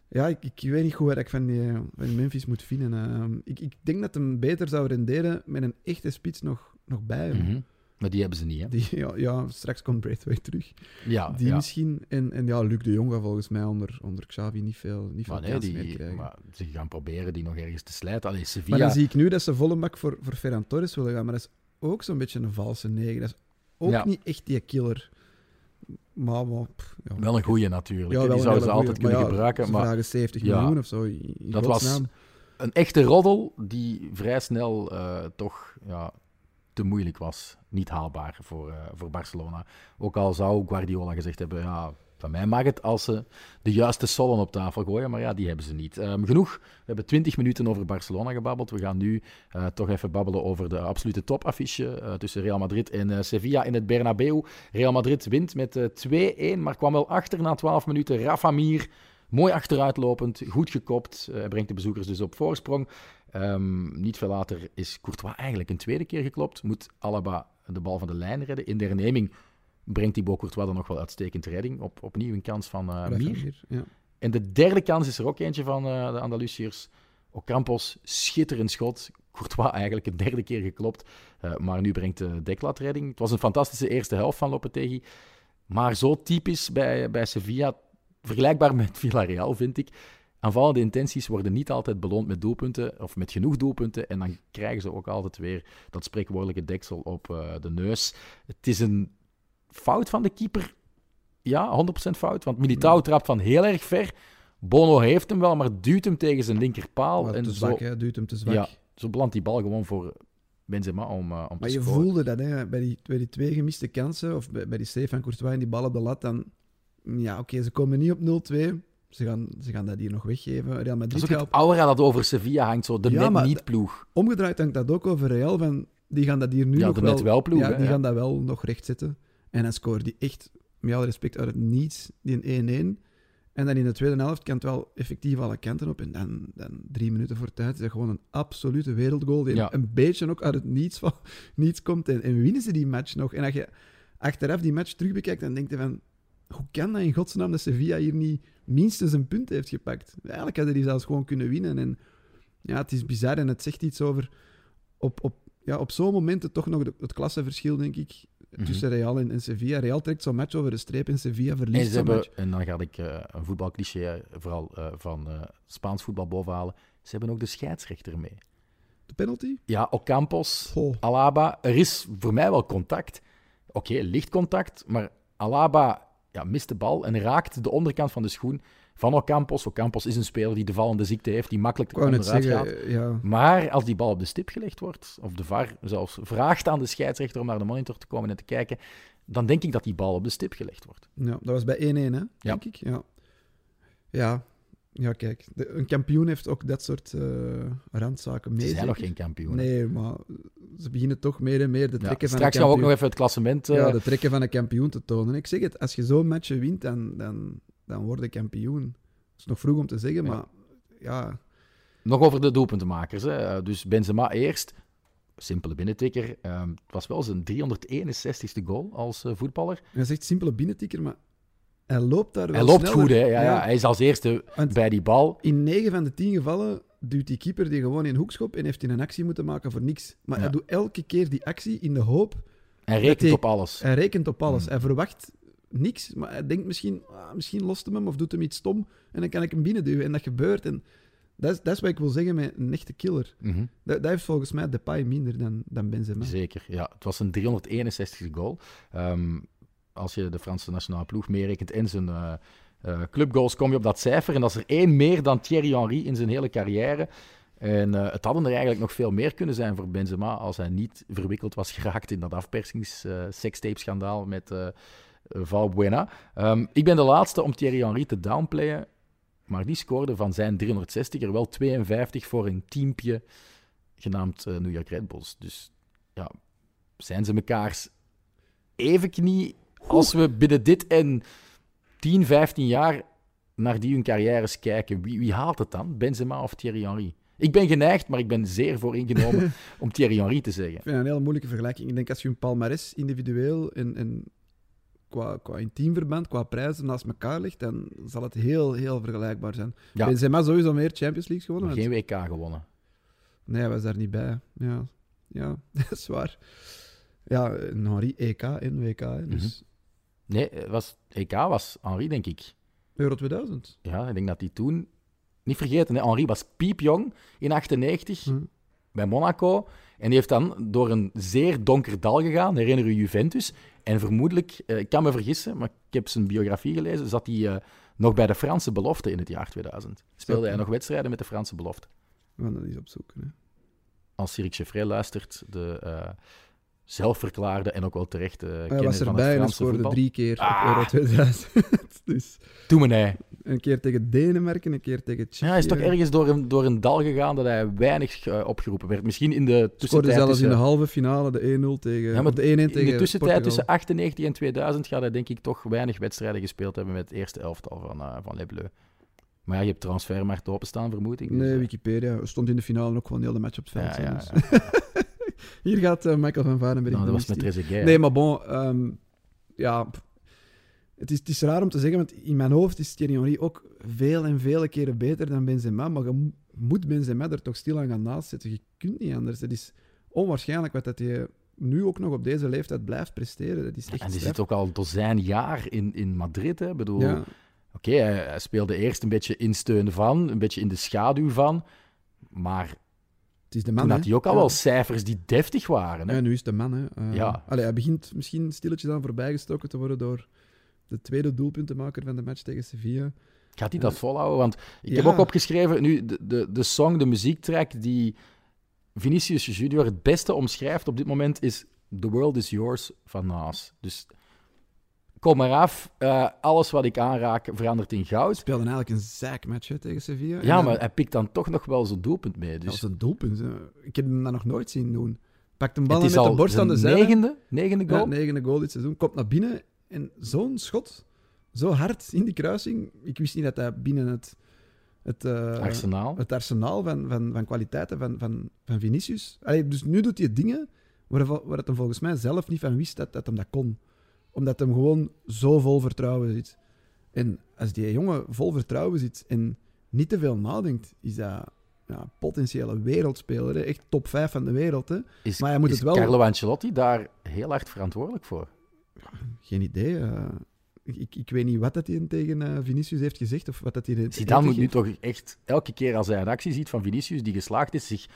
ja, ik, ik weet niet goed wat ik van, die, van Memphis moet vinden. Ehm, ik, ik denk dat hem beter zou renderen met een echte spits nog, nog bij hem. Mhm. Maar die hebben ze niet, hè? Die, ja, ja, straks komt Braithwaite terug. Ja, Die ja. misschien. En, en ja, Luc de Jong gaat volgens mij onder, onder Xavi niet veel, niet veel Maar nee, meer die, krijgen. maar ze gaan proberen die nog ergens te slijten. Allee, Maar Sevilla... dan zie ik nu dat ze volle bak voor, voor Ferran Torres willen gaan. Maar dat is ook zo'n beetje een valse negen. Dat is ook Ja. niet echt die killer. Maar, maar pff, ja. Wel een goeie natuurlijk. Die zouden ze altijd kunnen Maar gebruiken. Ze Maar vragen 70 ja, miljoen of zo. in- in dat was een echte roddel die vrij snel eh, toch ja, te moeilijk was. Niet haalbaar voor, eh, voor Barcelona. Ook al zou Guardiola gezegd hebben, ja, van mij mag het als ze de juiste sollen op tafel gooien, maar ja, die hebben ze niet. Ehm, genoeg, we hebben 20 minuten over Barcelona gebabbeld. We gaan nu eh, toch even babbelen over de absolute topaffiche eh, tussen Real Madrid en Sevilla in het Bernabeu. Real Madrid wint met eh, 2-1, maar kwam wel achter na 12 minuten. Rafa Mir, mooi achteruitlopend, goed gekopt. brengt de bezoekers dus op voorsprong. Ehm, niet veel later is Courtois eigenlijk een tweede keer geklopt. Moet Alaba de bal van de lijn redden. In de herneming brengt Thibaut Courtois dan nog wel uitstekend redding. Op, opnieuw een kans van. Mir, Ja. En de derde kans is er ook eentje van eh, de Andalusiërs. Ocampos, schitterend schot. Courtois eigenlijk een derde keer geklopt. Eh, maar nu brengt de Deklat redding. Het was een fantastische eerste helft van Lopetegui. Maar zo typisch bij, bij Sevilla. Vergelijkbaar met Villarreal, vind ik. Aanvallende intenties worden niet altijd beloond met doelpunten. Of met genoeg doelpunten. En dan krijgen ze ook altijd weer dat spreekwoordelijke deksel op eh, de neus. Het is een fout van de keeper. Ja, 100% fout. Want Militao trapt van heel erg ver. Bono heeft hem wel, maar duwt hem tegen zijn linkerpaal. Maar en te zo, zwak, hè. duwt hem te zwak. Ja, zo belandt die bal gewoon voor Benzema om, eh, om Maar te je scoren. voelde dat hè, bij, die, bij die twee gemiste kansen, of bij, bij die save van Courtois en die bal op de lat, dan... Ja, oké, ze komen niet op 0-2. Ze gaan, ze gaan dat hier nog weggeven. Real Dat Madrid is ook gaat het aura dat over Sevilla hangt, zo de Ja, net maar niet ploeg. Omgedraaid hangt dat ook over Real. Van, die gaan dat hier nu Ja, nog de wel... net wel ploeg, Ja, die gaan dat wel nog rechtzetten. En dan scoort die echt, met alle respect, uit het niets, die een 1-1. En dan in de tweede helft kan het wel effectief alle kanten op. En dan, dan drie minuten voor tijd is dat gewoon een absolute wereldgoal. Die Ja. een beetje ook uit het niets, van, niets komt. En, en winnen ze die match nog. En als je achteraf die match terugbekijkt, dan denk je van... Hoe kan dat in godsnaam dat Sevilla hier niet minstens een punt heeft gepakt? Eigenlijk hadden die zelfs gewoon kunnen winnen. En ja, het is bizar en het zegt iets over... Op, op, ja, op zo'n momenten toch nog de- het klassenverschil, denk ik, Mhm. tussen Real en, en Sevilla. Real trekt zo'n match over de streep en Sevilla En, verliest ze hebben, match. en dan ga ik eh, een voetbalcliché, eh, vooral eh, van Spaans voetbal bovenhalen. Ze hebben ook de scheidsrechter mee. De penalty? Ja, Ocampos, Goh. Alaba. Er is voor mij wel contact. Oké, licht contact, maar Alaba ja, mist de bal en raakt de onderkant van de schoen van Ocampos. Ocampos is een speler die de vallende ziekte heeft, die makkelijk onderuit gaat. ja. Maar als die bal op de stip gelegd wordt, of de VAR zelfs vraagt aan de scheidsrechter om naar de monitor te komen en te kijken, dan denk ik dat die bal op de stip gelegd wordt. ja, dat was bij 1-1, hè, denk ik. Ja. Ja, ja kijk. De, een kampioen heeft ook dat soort eh, randzaken mee. Ze zijn nog geen kampioen. Nee, maar ze beginnen toch meer en meer de Ja, trekken van straks een gaan we ook kampioen... nog even het klassement... eh, Ja, de trekken van een kampioen te tonen. Ik zeg het, als je zo'n match wint, dan, dan, dan word je kampioen. Het is nog vroeg om te zeggen, Ja. maar ja, Nog over de doelpuntenmakers. Hè. Eh, Dus Benzema eerst. Simpele binnentikker. Ehm, het was wel zijn 361ste goal als voetballer. hij zegt simpele binnentikker, maar hij loopt daar wel Hij loopt sneller. goed, hè. Ja, ja. Hij is als eerste Want bij die bal. in 9 van de 10 gevallen duwt die keeper die gewoon in een hoekschop en heeft hij een actie moeten maken voor niks. Maar Ja. hij doet elke keer die actie in de hoop. Hij rekent hij- op alles. Hij rekent op alles. Hmm. Hij verwacht niks, maar hij denkt misschien, ah, misschien lost hem hem of doet hem iets stom en dan kan ik hem binnenduwen. En dat gebeurt. En dat is, dat is wat ik wil zeggen met een echte killer. Mhm. Dat, dat heeft volgens mij Depay minder dan, dan Benzema. Zeker, ja. Het was een 361 goal. Ehm, als je de Franse nationale ploeg meerekent en zijn eh, eh, clubgoals, kom je op dat cijfer. En dat is er één meer dan Thierry Henry in zijn hele carrière. En eh, het hadden er eigenlijk nog veel meer kunnen zijn voor Benzema als hij niet verwikkeld was geraakt in dat afpersings-sextape-schandaal met Valbuena. Ehm, ik ben de laatste om Thierry Henry te downplayen, maar die scoorde van zijn 360 er wel 52 voor een teampje genaamd New York Red Bulls. Dus ja, zijn ze mekaars even knie als we binnen dit en 10, 15 jaar naar die hun carrières kijken? Wie, wie haalt het dan? Benzema of Thierry Henry? Ik ben geneigd, maar ik ben zeer vooringenomen om Thierry Henry te zeggen. Ik vind het een hele moeilijke vergelijking. Ik denk als je een palmares individueel en, en qua, qua intiem verband, qua prijzen naast elkaar legt, dan zal het heel, heel vergelijkbaar zijn. Ja. Benzema sowieso meer Champions League gewonnen. Geen WK gewonnen. Nee, hij was daar niet bij. Ja, ja dat is waar. Ja, en Henri EK en WK. Dus Nee, het was, EK was Henry, denk ik. Euro 2000. Ja, ik denk dat hij toen... Niet vergeten, hè, Henry was piepjong in 98 Hm. bij Monaco. En die heeft dan door een zeer donker dal gegaan, herinner je Juventus. En vermoedelijk, eh, ik kan me vergissen, maar ik heb zijn biografie gelezen, zat hij eh, nog bij de Franse belofte in het jaar 2000. Speelde hij nog wedstrijden met de Franse belofte. We gaan dat eens opzoeken. Hè. Als Cyril Cheffrey luistert, de eh, zelfverklaarde en ook wel terecht eh Hij was van het erbij en scoorde voetbal. drie keer Ah. op Euro 2000. dus Doe me nee. een keer tegen Denemarken, een keer tegen Tsjechië. Ja, hij is toch ergens door een, door een dal gegaan dat hij weinig eh, opgeroepen werd. Misschien in de Scoorde tussentijd zelfs tussen, in de halve finale de 1-0 tegen... Ja, maar of de 1-1 tegen in de tussentijd Portugal. tussen 98 en 2000 gaat hij denk ik toch weinig wedstrijden gespeeld hebben met het eerste elftal van, eh van Les Bleus. Maar ja, je hebt transfermarkt openstaan, vermoed ik. dus, Nee, eh, Wikipedia stond in de finale ook gewoon heel de match op het veld. ja, dus. Hier gaat eh, Michael van Varenberg. Nou, dat was met. Trezeguet. Nee, maar bon, ehm, ja, het is, het is raar om te zeggen, want in mijn hoofd is Thierry Henry ook veel en vele keren beter dan Benzema, maar je mo- moet Benzema er toch stilaan gaan naast zetten. Je kunt niet anders. Het is onwaarschijnlijk wat dat hij nu ook nog op deze leeftijd blijft presteren. Dat is echt En die straf. zit ook al een dozijn jaar in, in Madrid. Hè. Ik bedoel, Ja, Oké, hij speelde eerst een beetje in steun van, een beetje in de schaduw van. Maar het is de man, toen had hij ook al wel cijfers die deftig waren. Hè. Ja, nu is de man. Hè. Eh, Ja. allee, hij begint misschien stilletjes aan voorbijgestoken te worden door de tweede doelpuntenmaker van de match tegen Sevilla. Gaat hij dat volhouden? Want ik heb ook opgeschreven, nu, de, de, de song, de muziektrack die Vinicius Junior het beste omschrijft op dit moment is The World is Yours van Nas. Dus kom maar af, eh, alles wat ik aanraak verandert in goud. speelde eigenlijk een zaakmatch hè, tegen Sevilla. En Ja, dan- maar hij pikt dan toch nog wel zijn doelpunt mee. Dat Dus was een doelpunt. hè. Ik heb hem dat nog nooit zien doen. Pakt een bal is met de borst aan de zijlijn. negende, negende Ja, goal. negende goal dit seizoen. Komt naar binnen en zo'n schot, zo hard in die kruising. Ik wist niet dat hij binnen het, het, eh, Arsenaal. het arsenaal van, van, van kwaliteiten van, van, van Vinicius. Allee, dus nu doet hij dingen waar, hij- waar het hem volgens mij zelf niet van wist dat, dat hem dat kon. Omdat hem gewoon zo vol vertrouwen zit. En als die jongen vol vertrouwen zit en niet te veel nadenkt, is dat ja, potentiële wereldspeler. hè. Echt top 5 van de wereld. Hè. Is, maar hij moet is het wel- Carlo Ancelotti daar heel hard verantwoordelijk voor? Geen idee. eh. ik, ik, weet niet wat dat hij tegen eh, Vinicius heeft gezegd. Of wat dat hij heeft Zidane moet nu toch echt elke keer als hij een actie ziet van Vinicius die geslaagd is, zich,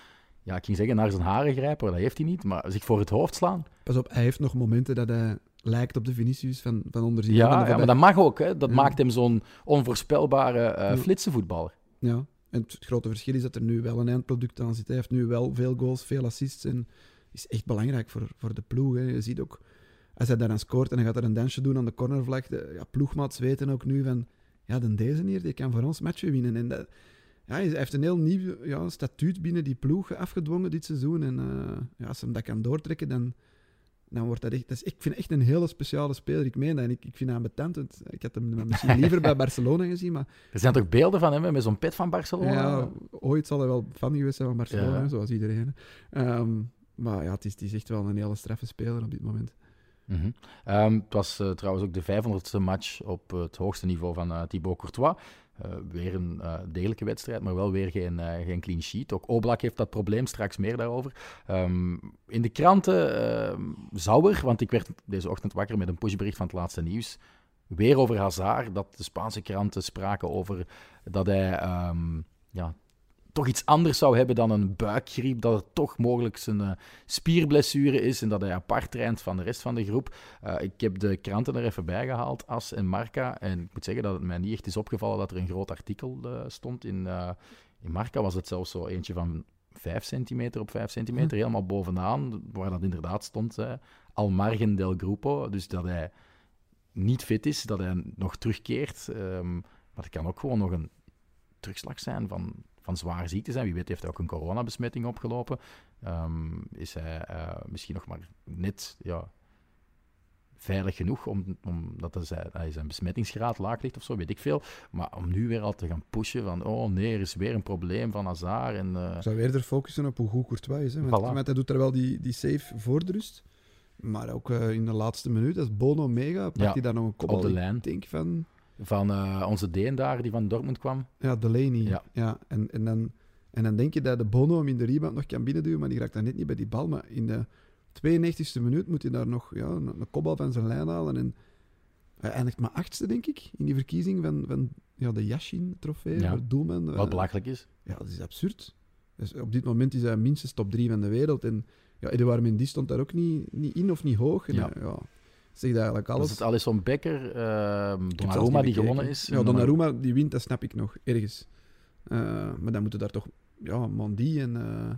ja, ik ging zeggen naar zijn haren grijpen, dat heeft hij niet, maar zich voor het hoofd slaan. Pas op, hij heeft nog momenten dat hij lijkt op de Vinicius van, van onder Zidane. Ja, Van ja, maar dat mag ook. Hè. Dat Ja. maakt hem zo'n onvoorspelbare eh Ja. flitsenvoetballer. Ja, en het grote verschil is dat er nu wel een eindproduct aan zit. Hij heeft nu wel veel goals, veel assists en is echt belangrijk voor, voor de ploeg. Hè. Je ziet ook, als hij daar dan scoort en hij gaat er een dansje doen aan de cornervlag, de ja, ploegmaats weten ook nu van, ja, dan deze hier, die kan voor ons matchen winnen. En dat, ja, hij heeft een heel nieuw ja, statuut binnen die ploeg afgedwongen dit seizoen. En uh, ja, als hij dat kan doortrekken, dan, dan wordt dat echt... Dat is, ik vind echt een hele speciale speler. Ik meen dat en ik, ik vind hem betant. Ik had hem misschien liever bij Barcelona gezien, maar... Er zijn toch beelden van hem met zo'n pet van Barcelona? Ja, ooit zal hij wel fan geweest zijn van Barcelona, ja. zoals iedereen. Um, maar ja, het is, het is echt wel een hele straffe speler op dit moment. Mm -hmm. um, het was uh, trouwens ook de 500ste match op het hoogste niveau van uh, Thibaut Courtois. Uh, weer een degelijke wedstrijd, maar wel weer geen, geen clean sheet. Ook Oblak heeft dat probleem, straks meer daarover. Um, in de kranten ehm, zou er, want ik werd deze ochtend wakker met een pushbericht van het laatste nieuws, weer over Hazard, dat de Spaanse kranten spraken over dat hij ja, toch iets anders zou hebben dan een buikgriep, dat het toch mogelijk zijn uh, spierblessure is en dat hij apart traint van de rest van de groep. Uh, ik heb de kranten er even bij gehaald, As en Marca, en ik moet zeggen dat het mij niet echt is opgevallen dat er een groot artikel uh, stond. In, in Marca was het zelfs zo eentje van 5 centimeter op 5 centimeter, hm. helemaal bovenaan, waar dat inderdaad stond, al margen del grupo, dus dat hij niet fit is, dat hij nog terugkeert. Um, maar het kan ook gewoon nog een terugslag zijn van van zware ziekte zijn. Wie weet heeft hij ook een coronabesmetting opgelopen. Um, is hij uh, misschien nog maar net ja, veilig genoeg, om, omdat hij, hij zijn besmettingsgraad laag ligt of zo, weet ik veel. Maar om nu weer al te gaan pushen van, oh nee, er is weer een probleem van Hazard. En, uh... Ik zou weer er focussen op hoe goed Courtois is. Hè? Want, voilà. hij doet er wel die, die save voor de rust. Maar ook uh, in de laatste minuut, als Bono mega, pakt ja, hij daar nog een kop op de lijn. Ik denk van van uh, onze Deen daar, die van Dortmund kwam. Ja, Delaney. Ja. ja en, en, dan, en dan denk je dat de Bono hem in de rebound nog kan binnenduwen, maar die raakt dan net niet bij die bal. Maar in de 92e minuut moet hij daar nog ja, een, een kopbal van zijn lijn halen. En hij eindigt maar achtste, denk ik, in die verkiezing van, van ja, de Yashin-trofee ja. doelman. Wat belachelijk is. Ja, dat is absurd. Dus op dit moment is hij minstens top 3 van de wereld. En ja, Edouard Mendy stond daar ook niet, niet in of niet hoog. En, ja. ja zegt eigenlijk alles. Dat is het Alisson Becker, uh, Donnarumma die gewonnen is. Ja, Donnarumma die wint, dat snap ik nog, ergens. Uh, maar dan moeten daar toch ja, Mandy en, uh,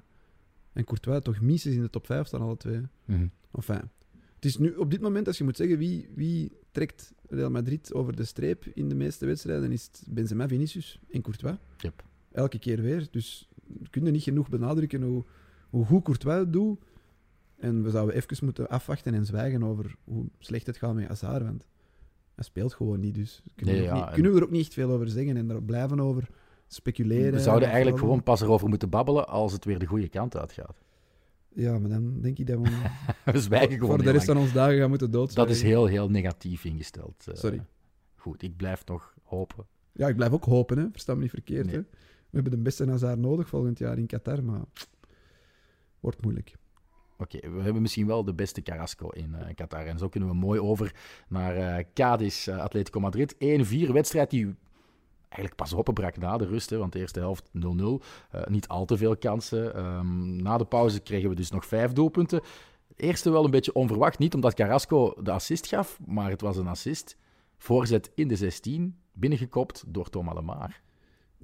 en Courtois toch minstens in de top 5 staan, alle twee. Mm -hmm. Enfin, het is nu op dit moment, als je moet zeggen wie, wie trekt Real Madrid over de streep in de meeste wedstrijden, is het Benzema, Vinicius en Courtois. Yep. Elke keer weer. Dus kun je niet genoeg benadrukken hoe, hoe goed Courtois het doet. En we zouden even moeten afwachten en zwijgen over hoe slecht het gaat met Hazard, want hij speelt gewoon niet. Dus kunnen, nee, we, ja, niet, kunnen we er ook niet echt veel over zeggen en er blijven over speculeren. We zouden eigenlijk gewoon pas erover moeten babbelen als het weer de goede kant uitgaat. Ja, maar dan denk ik dat we... we zwijgen gewoon Voor de rest van ons dagen gaan moeten doodzwijgen. Dat is heel, heel negatief ingesteld. Uh, Sorry. Goed, ik blijf nog hopen. Ja, ik blijf ook hopen, hè. versta me niet verkeerd. Nee. Hè. We hebben de beste Hazard nodig volgend jaar in Qatar, maar wordt moeilijk. Oké, we hebben misschien wel de beste Carrasco in uh, Qatar. En zo kunnen we mooi over naar uh, Cadiz, uh, Atletico Madrid. 1-4, wedstrijd die eigenlijk pas openbrak na de rust. Hè, want de eerste helft 0-0. niet al te veel kansen. Um, na de pauze kregen we dus nog vijf doelpunten. Eerste wel een beetje onverwacht. Niet omdat Carrasco de assist gaf, maar het was een assist. Voorzet in de 16, binnengekopt door Thomas Lemar.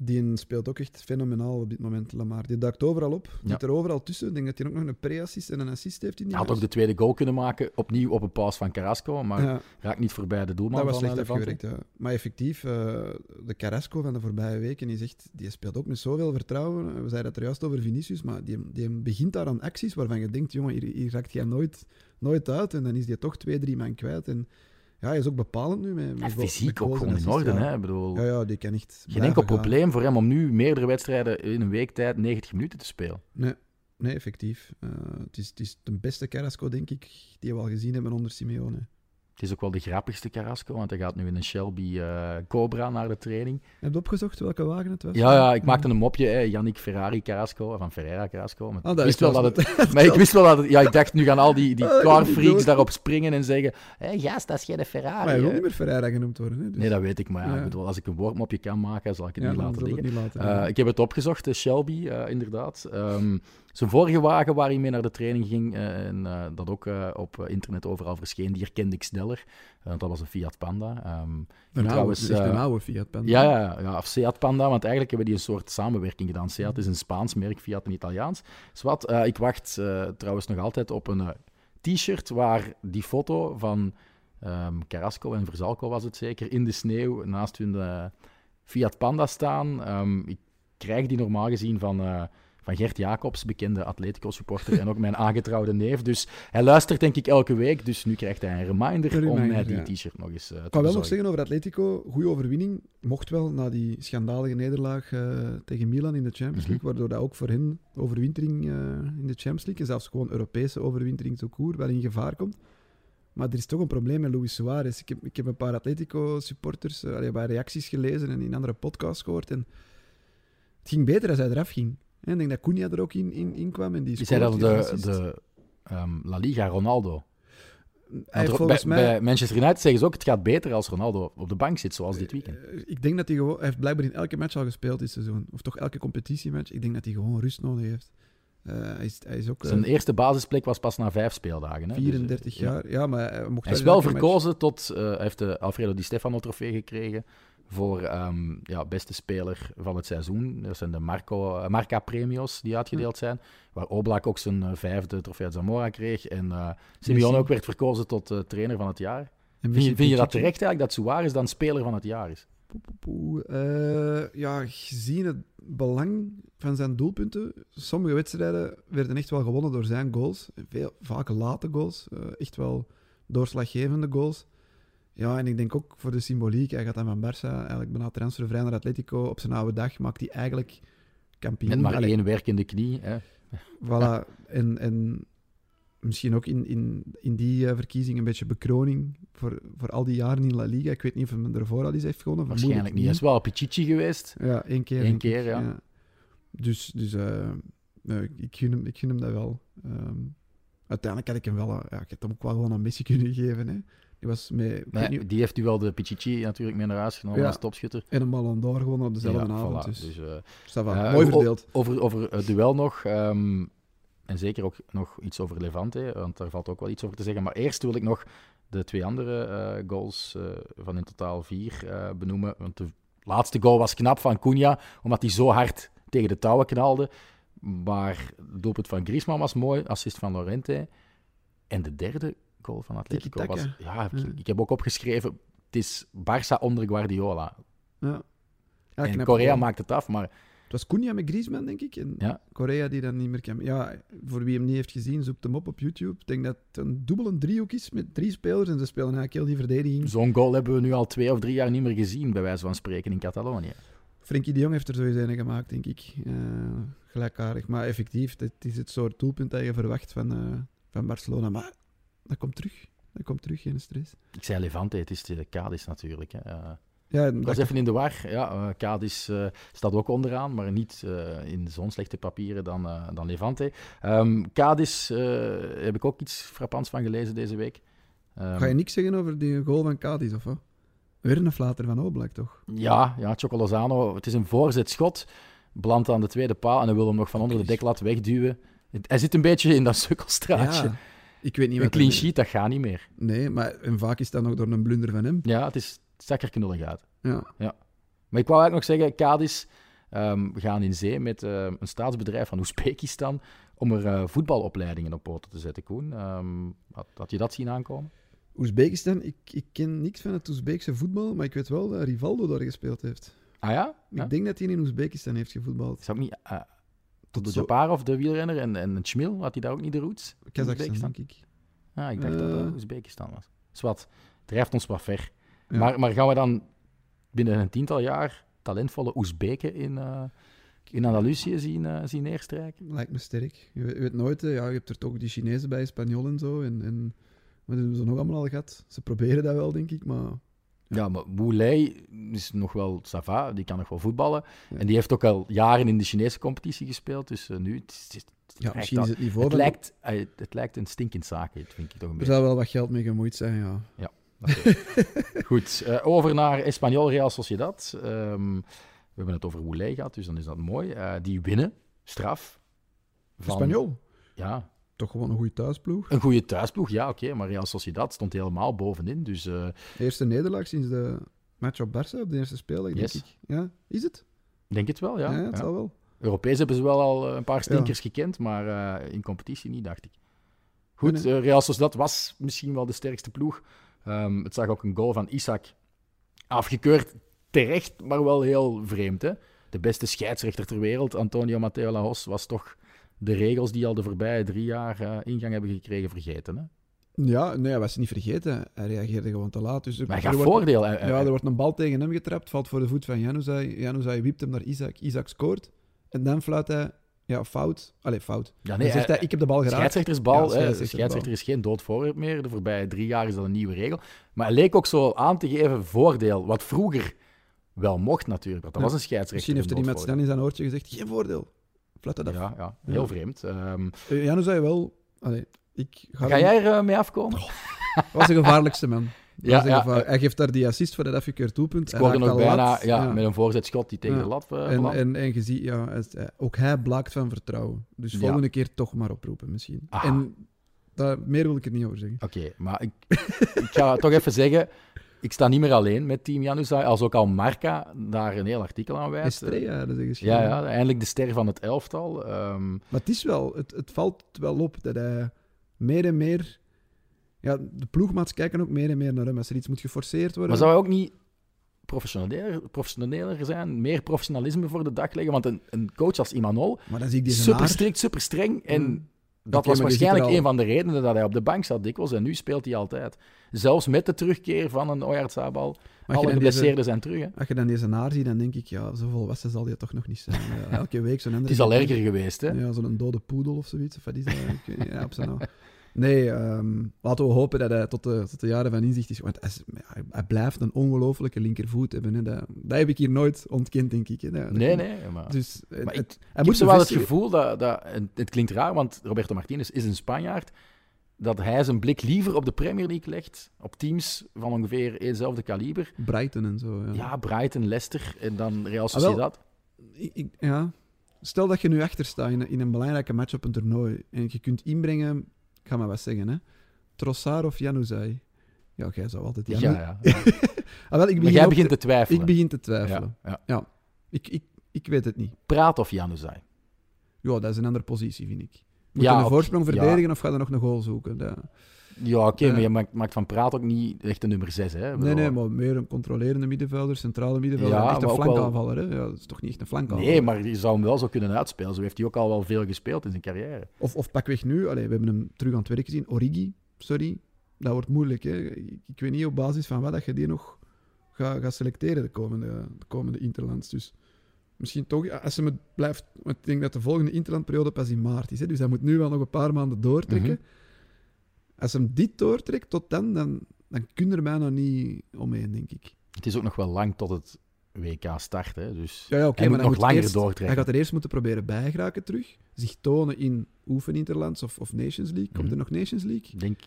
Die speelt ook echt fenomenaal op dit moment, Lamar. Die duikt overal op, Ja. zit er overal tussen. Ik denk dat hij ook nog een pre-assist en een assist heeft in die Hij had ook de tweede goal kunnen maken, opnieuw op een paas van Carrasco, maar Ja. raakt niet voorbij de doelman Dat was slecht Levante. afgewerkt, ja. Maar effectief, eh, de Carrasco van de voorbije weken, die, speelt ook met zoveel vertrouwen. We zeiden het er juist over Vinicius, maar die, die begint daar aan acties waarvan je denkt, jongen, hier, hier raakt jij nooit, nooit uit. En dan is die toch twee, drie man kwijt. En ja, hij is ook bepalend nu. Met, fysiek ook gewoon in orde. Hè? Bedoel, Ja, ja, die kan echt geen enkel gaan. probleem voor hem om nu meerdere wedstrijden in een week tijd 90 minuten te spelen. Nee, nee effectief. Eh, het, is, het is de beste Carrasco, denk ik, die we al gezien hebben onder Simeone. Het is ook wel de grappigste Carrasco, want hij gaat nu in een Shelby eh, Cobra naar de training. Heb je opgezocht welke wagen het was? Ja, ja ik maakte een mopje, hè. Yannick Ferrari Carrasco, van Ferreira Carrasco. Maar, Ah, ik wist is wel dat het, maar ik wist wel dat het... Ja, ik dacht, nu gaan al die, die Ah, ik carfreaks bedoel- daarop springen en zeggen... Hé, gast, dat is geen Ferrari. Maar hij wil hè." niet meer Ferreira genoemd worden. Hè? Dus, Nee, dat weet ik, maar ja, Ja. ik bedoel, als ik een woordmopje kan maken, zal ik het ja, niet laten liggen. het niet laten. Eh, ik heb het opgezocht, de Shelby, eh, inderdaad. Ehm, zijn vorige wagen waar hij mee naar de training ging, eh, en eh, dat ook eh, op internet overal verscheen, die herkende ik sneller. Want dat was een Fiat Panda. Ehm, een en trouwens, oude, een oude Fiat Panda. ja, ja, ja, of Seat Panda, want eigenlijk hebben die een soort samenwerking gedaan. Seat is een Spaans merk, Fiat een Italiaans. Zwat, ik wacht trouwens nog altijd op een t-shirt waar die foto van ehm, Carrasco en Verzalco was het zeker, in de sneeuw naast hun Fiat Panda staan. Ehm, ik krijg die normaal gezien van, van Gert Jacobs, bekende Atletico-supporter en ook mijn aangetrouwde neef. Dus hij luistert denk ik elke week, dus nu krijgt hij een reminder, Een om mij die ja. t-shirt nog eens eh, te Ik kan wel nog zeggen over Atletico, goede overwinning. Mocht wel na die schandalige nederlaag eh, tegen Milan in de Champions Mhm. League, waardoor dat ook voor hen overwintering eh, in de Champions League, en zelfs gewoon Europese overwintering zo koer, wel in gevaar komt. Maar er is toch een probleem met Luis Suarez. Ik heb, ik heb een paar Atletico-supporters, bij reacties gelezen en in andere podcasts gehoord. En het ging beter als hij eraf ging. En ik denk dat Cunha er ook in, in, in kwam. En die dat de, de ehm, La Liga Ronaldo. Hij er- bij, mij... bij Manchester United zeggen ze ook, het gaat beter als Ronaldo op de bank zit, zoals dit weekend. Eh, Ik denk dat hij gewoon... Hij heeft blijkbaar in elke match al gespeeld dit seizoen. Of toch elke competitiematch. Ik denk dat hij gewoon rust nodig heeft. Eh, hij, is, hij is ook eh, Zijn eerste basisplek was pas na vijf speeldagen. Hè? Dus, eh, 34 ja. jaar. Ja, maar hij mocht Hij is wel match- verkozen tot... eh, hij heeft de Alfredo Di Stefano trofee gekregen voor ehm, ja, beste speler van het seizoen. Dat zijn de Marco, eh, Marca-premios die uitgedeeld zijn. Waar Oblak ook zijn eh, vijfde trofee uit Zamora kreeg. En eh Simeone ook werd verkozen tot eh, trainer van het jaar. En Vind Messi je, vind je dat terecht eigenlijk, dat Suarez dan speler van het jaar is? Eh, ja, gezien het belang van zijn doelpunten. Sommige wedstrijden werden echt wel gewonnen door zijn goals. Veel, vaak late goals. echt wel doorslaggevende goals. Ja, en ik denk ook voor de symboliek. Hij gaat dan van Barça eigenlijk bijna transfervrij naar Atletico. Op zijn oude dag maakt hij eigenlijk kampioen. Met maar Allee, één werkende knie. Hè? Voilà. En, en misschien ook in, in, in die eh, verkiezing een beetje bekroning voor, voor al die jaren in La Liga. Ik weet niet of hij ervoor al eens heeft gewonnen. Waarschijnlijk niet. Hij is wel Pichichi geweest. Ja, één keer. Eén keer, ja. Dus, dus eh, ik, gun hem, ik gun hem dat wel. Ehm, uiteindelijk had ik hem wel... eh, Ja, ik had hem ook wel gewoon een missie kunnen geven. Hè. Die was met... Nee, niet, die heeft u wel de Pichichi natuurlijk mee naar huis genomen Ja. als topschutter. en een d'Or gewonnen op dezelfde Ja, avond. voilà. Dus, Dus, eh, eh, Mooi verdeeld. Over, over het duel nog. ehm, en zeker ook nog iets over Levante, want daar valt ook wel iets over te zeggen. Maar eerst wil ik nog de twee andere eh, goals van in totaal vier benoemen. Want de laatste goal was knap van Cunha, omdat hij zo hard tegen de touwen knalde. Maar het doelpunt van Griezmann was mooi, assist van Lorente. En de derde goal van Atletico was... Ja, ik, Ja. ik heb ook opgeschreven, het is Barça onder Guardiola. Ja. Ja, en Korea maakt het af, maar Het was Cunha met Griezmann, denk ik. En Ja. Korea die dan niet meer kan... Ja, voor wie hem niet heeft gezien, zoek hem op op YouTube. Ik denk dat het een dubbele driehoek is met drie spelers. En ze spelen eigenlijk heel die verdediging. zo'n goal hebben we nu al twee of drie jaar niet meer gezien, bij wijze van spreken, in Catalonië. Frenkie de Jong heeft er sowieso een gemaakt, denk ik. Eh, gelijkaardig. Maar effectief, het is het soort doelpunt dat je verwacht van, eh, van Barcelona. Maar dat komt terug. Dat komt terug, geen stress. Ik zei Levante, het is de Cadiz natuurlijk. Hè. Eh, Ja, dat was even in de war. Ja, eh Cadiz eh, staat ook onderaan, maar niet eh, in zo'n slechte papieren dan, eh, dan Levante. Cadiz eh, heb ik ook iets frappants van gelezen deze week. Ehm, Ga je niks zeggen over die goal van Cadiz, of wat? Weer een flater van Oblak, toch? Ja, ja Chocolozano. Het is een voorzetschot. Belandt aan de tweede paal en hij wil hem nog van onder de deklat wegduwen. Hij zit een beetje in dat sukkelstraatje. Ik weet niet een wat clean sheet, dat gaat niet meer. Nee, maar en vaak is dat nog door een blunder van hem. Ja, het, is, het zag er knullig uit. Ja. Maar ik wou eigenlijk nog zeggen, Cadiz ehm, gaan in zee met eh, een staatsbedrijf van Oezbekistan om er eh, voetbalopleidingen op poten te zetten, Koen. Ehm, had, had je dat zien aankomen? Oezbekistan, ik, ik ken niks van het Oezbeekse voetbal, maar ik weet wel dat Rivaldo daar gespeeld heeft. Ah ja? ja? Ik denk dat hij in Oezbekistan heeft gevoetbald. Is dat niet eh, Tot de zo- Japarov, de wielrenner, en, en Schmil, had hij daar ook niet de roots? Kazachstan, denk ik. Ah, ik dacht dat Eh. dat Oezbekistan was. Zwat, het drijft ons wat ver. Ja. Maar, maar gaan we dan binnen een tiental jaar talentvolle Oezbeken in, eh, in Andalusië zien, eh, zien neerstrijken? Lijkt me sterk. Je weet, je weet nooit, hè. ja, je hebt er toch die Chinezen bij, Spanjol en zo. En, en wat hebben ze nog allemaal al gehad? Ze proberen dat wel, denk ik, maar... Ja, maar Lei is nog wel sava, die kan nog wel voetballen. Ja. En die heeft ook al jaren in de Chinese competitie gespeeld. Dus eh, nu, het, het, het Ja, misschien al- is het niveau het lijkt, eh, het lijkt een stinkend zaakje, dat vind ik toch een Er beetje. zou wel wat geld mee gemoeid zijn, ja. Goed, eh, over naar Espanyol Real Sociedad. Ehm, we hebben het over Lei gehad, dus dan is dat mooi. Die winnen, straf. Van, Ja, toch gewoon een goede thuisploeg. een goede thuisploeg, ja oké. maar Real Sociedad stond helemaal bovenin. Dus eh, Eerste nederlaag sinds de match op Barça, op de eerste speeldag, denk ik. Ja, is het? denk het wel, ja. Ja, ja. het zal wel. Europees hebben ze wel al eh, een paar stinkers gekend, maar eh, in competitie niet, dacht ik. Goed, Nee, Real Sociedad was misschien wel de sterkste ploeg Ehm, het zag ook een goal van Isaac afgekeurd. Terecht, maar wel heel vreemd. Hè? De beste scheidsrechter ter wereld, Antonio Mateo Lajos, was toch de regels die al de voorbije drie jaar eh, ingang hebben gekregen vergeten. Hè? Ja, nee, hij was niet vergeten. Hij reageerde gewoon te laat. Dus er- Maar hij wordt- voordeel. Hij- Ja, hij- er wordt een bal tegen hem getrapt, valt voor de voet van Januzaj. Januzaj wiept hem naar Isaac. Isaac scoort. En dan fluit hij ja, fout. Allee, fout. ja, dan zegt hij, ik heb de bal geraakt. Hè, scheidsrechtersbal. scheidsrechter is geen dood voorwerp meer. De voorbije drie jaar is dat een nieuwe regel. Maar hij leek ook zo aan te geven voordeel, wat vroeger wel mocht natuurlijk. Want dat Ja. was een scheidsrechter. Misschien heeft er een iemand snel in zijn oortje gezegd, geen voordeel. Fluit dat af. Ja, ja, heel Ja. vreemd. Ehm, Uh, Januzaj wel... Allee, ik ga ga jij er eh, mee afkomen? was de gevaarlijkste man. Ja, ja, gevaar- Hij geeft daar die assist voor dat afgekeurd doelpunt. Hij Scoorde nog bijna lat. ja, met een voorzetschot die tegen Ja. de lat uh, En, en, en je ziet, ja, ook hij blaakt van vertrouwen. Dus Ja. volgende keer toch maar oproepen, misschien. Ah. En dat, meer wil ik er niet over zeggen. Oké, maar ik, ik ga toch even zeggen, ik sta niet meer alleen met Team Januzaj, als ook al Marca daar een heel artikel aan wijst. Estrella, dat ze. Ja, ja, eindelijk de ster van het elftal. Ehm, Maar het is wel, het, het valt wel op dat hij meer en meer. Ja, de ploegmaats kijken ook meer en meer naar hem. Als er iets moet geforceerd worden. maar zou hij ook niet professioneler, professioneler zijn, meer professionalisme voor de dag leggen? Want een, een coach als Imanol, Maar dan zie ik die zijn super strikt, super streng. En Mm. Dat was waarschijnlijk al- een van de redenen dat hij op de bank zat dikwijls. En nu speelt hij altijd. Zelfs met de terugkeer van een Oyarzabal. Je Alle geblesseerden zijn terug. Hè. Als je dan deze naar ziet, dan denk ik, ja, zo volwassen zal die toch nog niet zijn. Elke week zo'n Het is al erger geweest. Hè. Ja, zo'n dode poedel of zoiets. Of wat is dat? Ik weet niet, ja, op zijn. Nee, ehm, laten we hopen dat hij tot de, tot de jaren van inzicht is. Want hij, ja, hij blijft een ongelofelijke linkervoet hebben. Hè. Dat, dat heb ik hier nooit ontkend, denk ik. Hè. Dat- Nee, nee. Maar... Dus eh, Maar het, ik, hij Ik heb moet wel het gevoel dat, dat het klinkt raar, want Roberto Martinez is een Spanjaard, dat hij zijn blik liever op de Premier League legt, op teams van ongeveer eenzelfde kaliber. Brighton en zo. Ja. Ja, Brighton, Leicester en dan Real Ah, wel. Sociedad. Ik, ja. Stel dat je nu achter staat in een belangrijke match op een toernooi en je kunt inbrengen, ik ga maar wat zeggen, hè. Trossard of Januzaj. Ja, jij zou altijd Ja, Janu... ja. Ah, wel, ik Maar begin jij begint te- te twijfelen. Ik begin te twijfelen. Ja, ja. Ik, ik, ik weet het niet. Praat of Januzaj. Ja, dat is een andere positie, vind ik. Moet Ja, je een voorsprong ja. verdedigen of ga je nog een goal zoeken? Dat- Ja, oké, maar je maakt, maakt van Praat ook niet echt een nummer 6. Hè? Nee, nee, maar meer een controlerende middenvelder, centrale middenvelder. Ja, echt een flankaanvaller, hè? Ja, dat is toch niet echt een flankaanvaller? Nee, maar je zou hem wel zo kunnen uitspelen. Zo heeft hij ook al wel veel gespeeld in zijn carrière. Of, of pakweg nu, allee, we hebben hem terug aan het werk gezien. Origi, sorry, dat wordt moeilijk. Hè? Ik, ik weet niet op basis van wat dat je die nog gaat gaat selecteren de komende, de komende Interlands. Dus misschien toch, als hij het blijft... Want ik denk dat de volgende Interlandperiode pas in maart is. Hè? Dus hij moet nu wel nog een paar maanden doortrekken. Mhm. Als hem dit doortrekt tot dan, dan, dan kun er bijna niet omheen, denk ik. Het is ook nog wel lang tot het WK start. Hè? Dus Ja, ja oké, hij maar nog langer eerst, doortrekken. Hij gaat er eerst moeten proberen bijgeraken terug. Zich tonen in oefeninterlands of, of Nations League. Komt Mhm. er nog Nations League? Ik denk...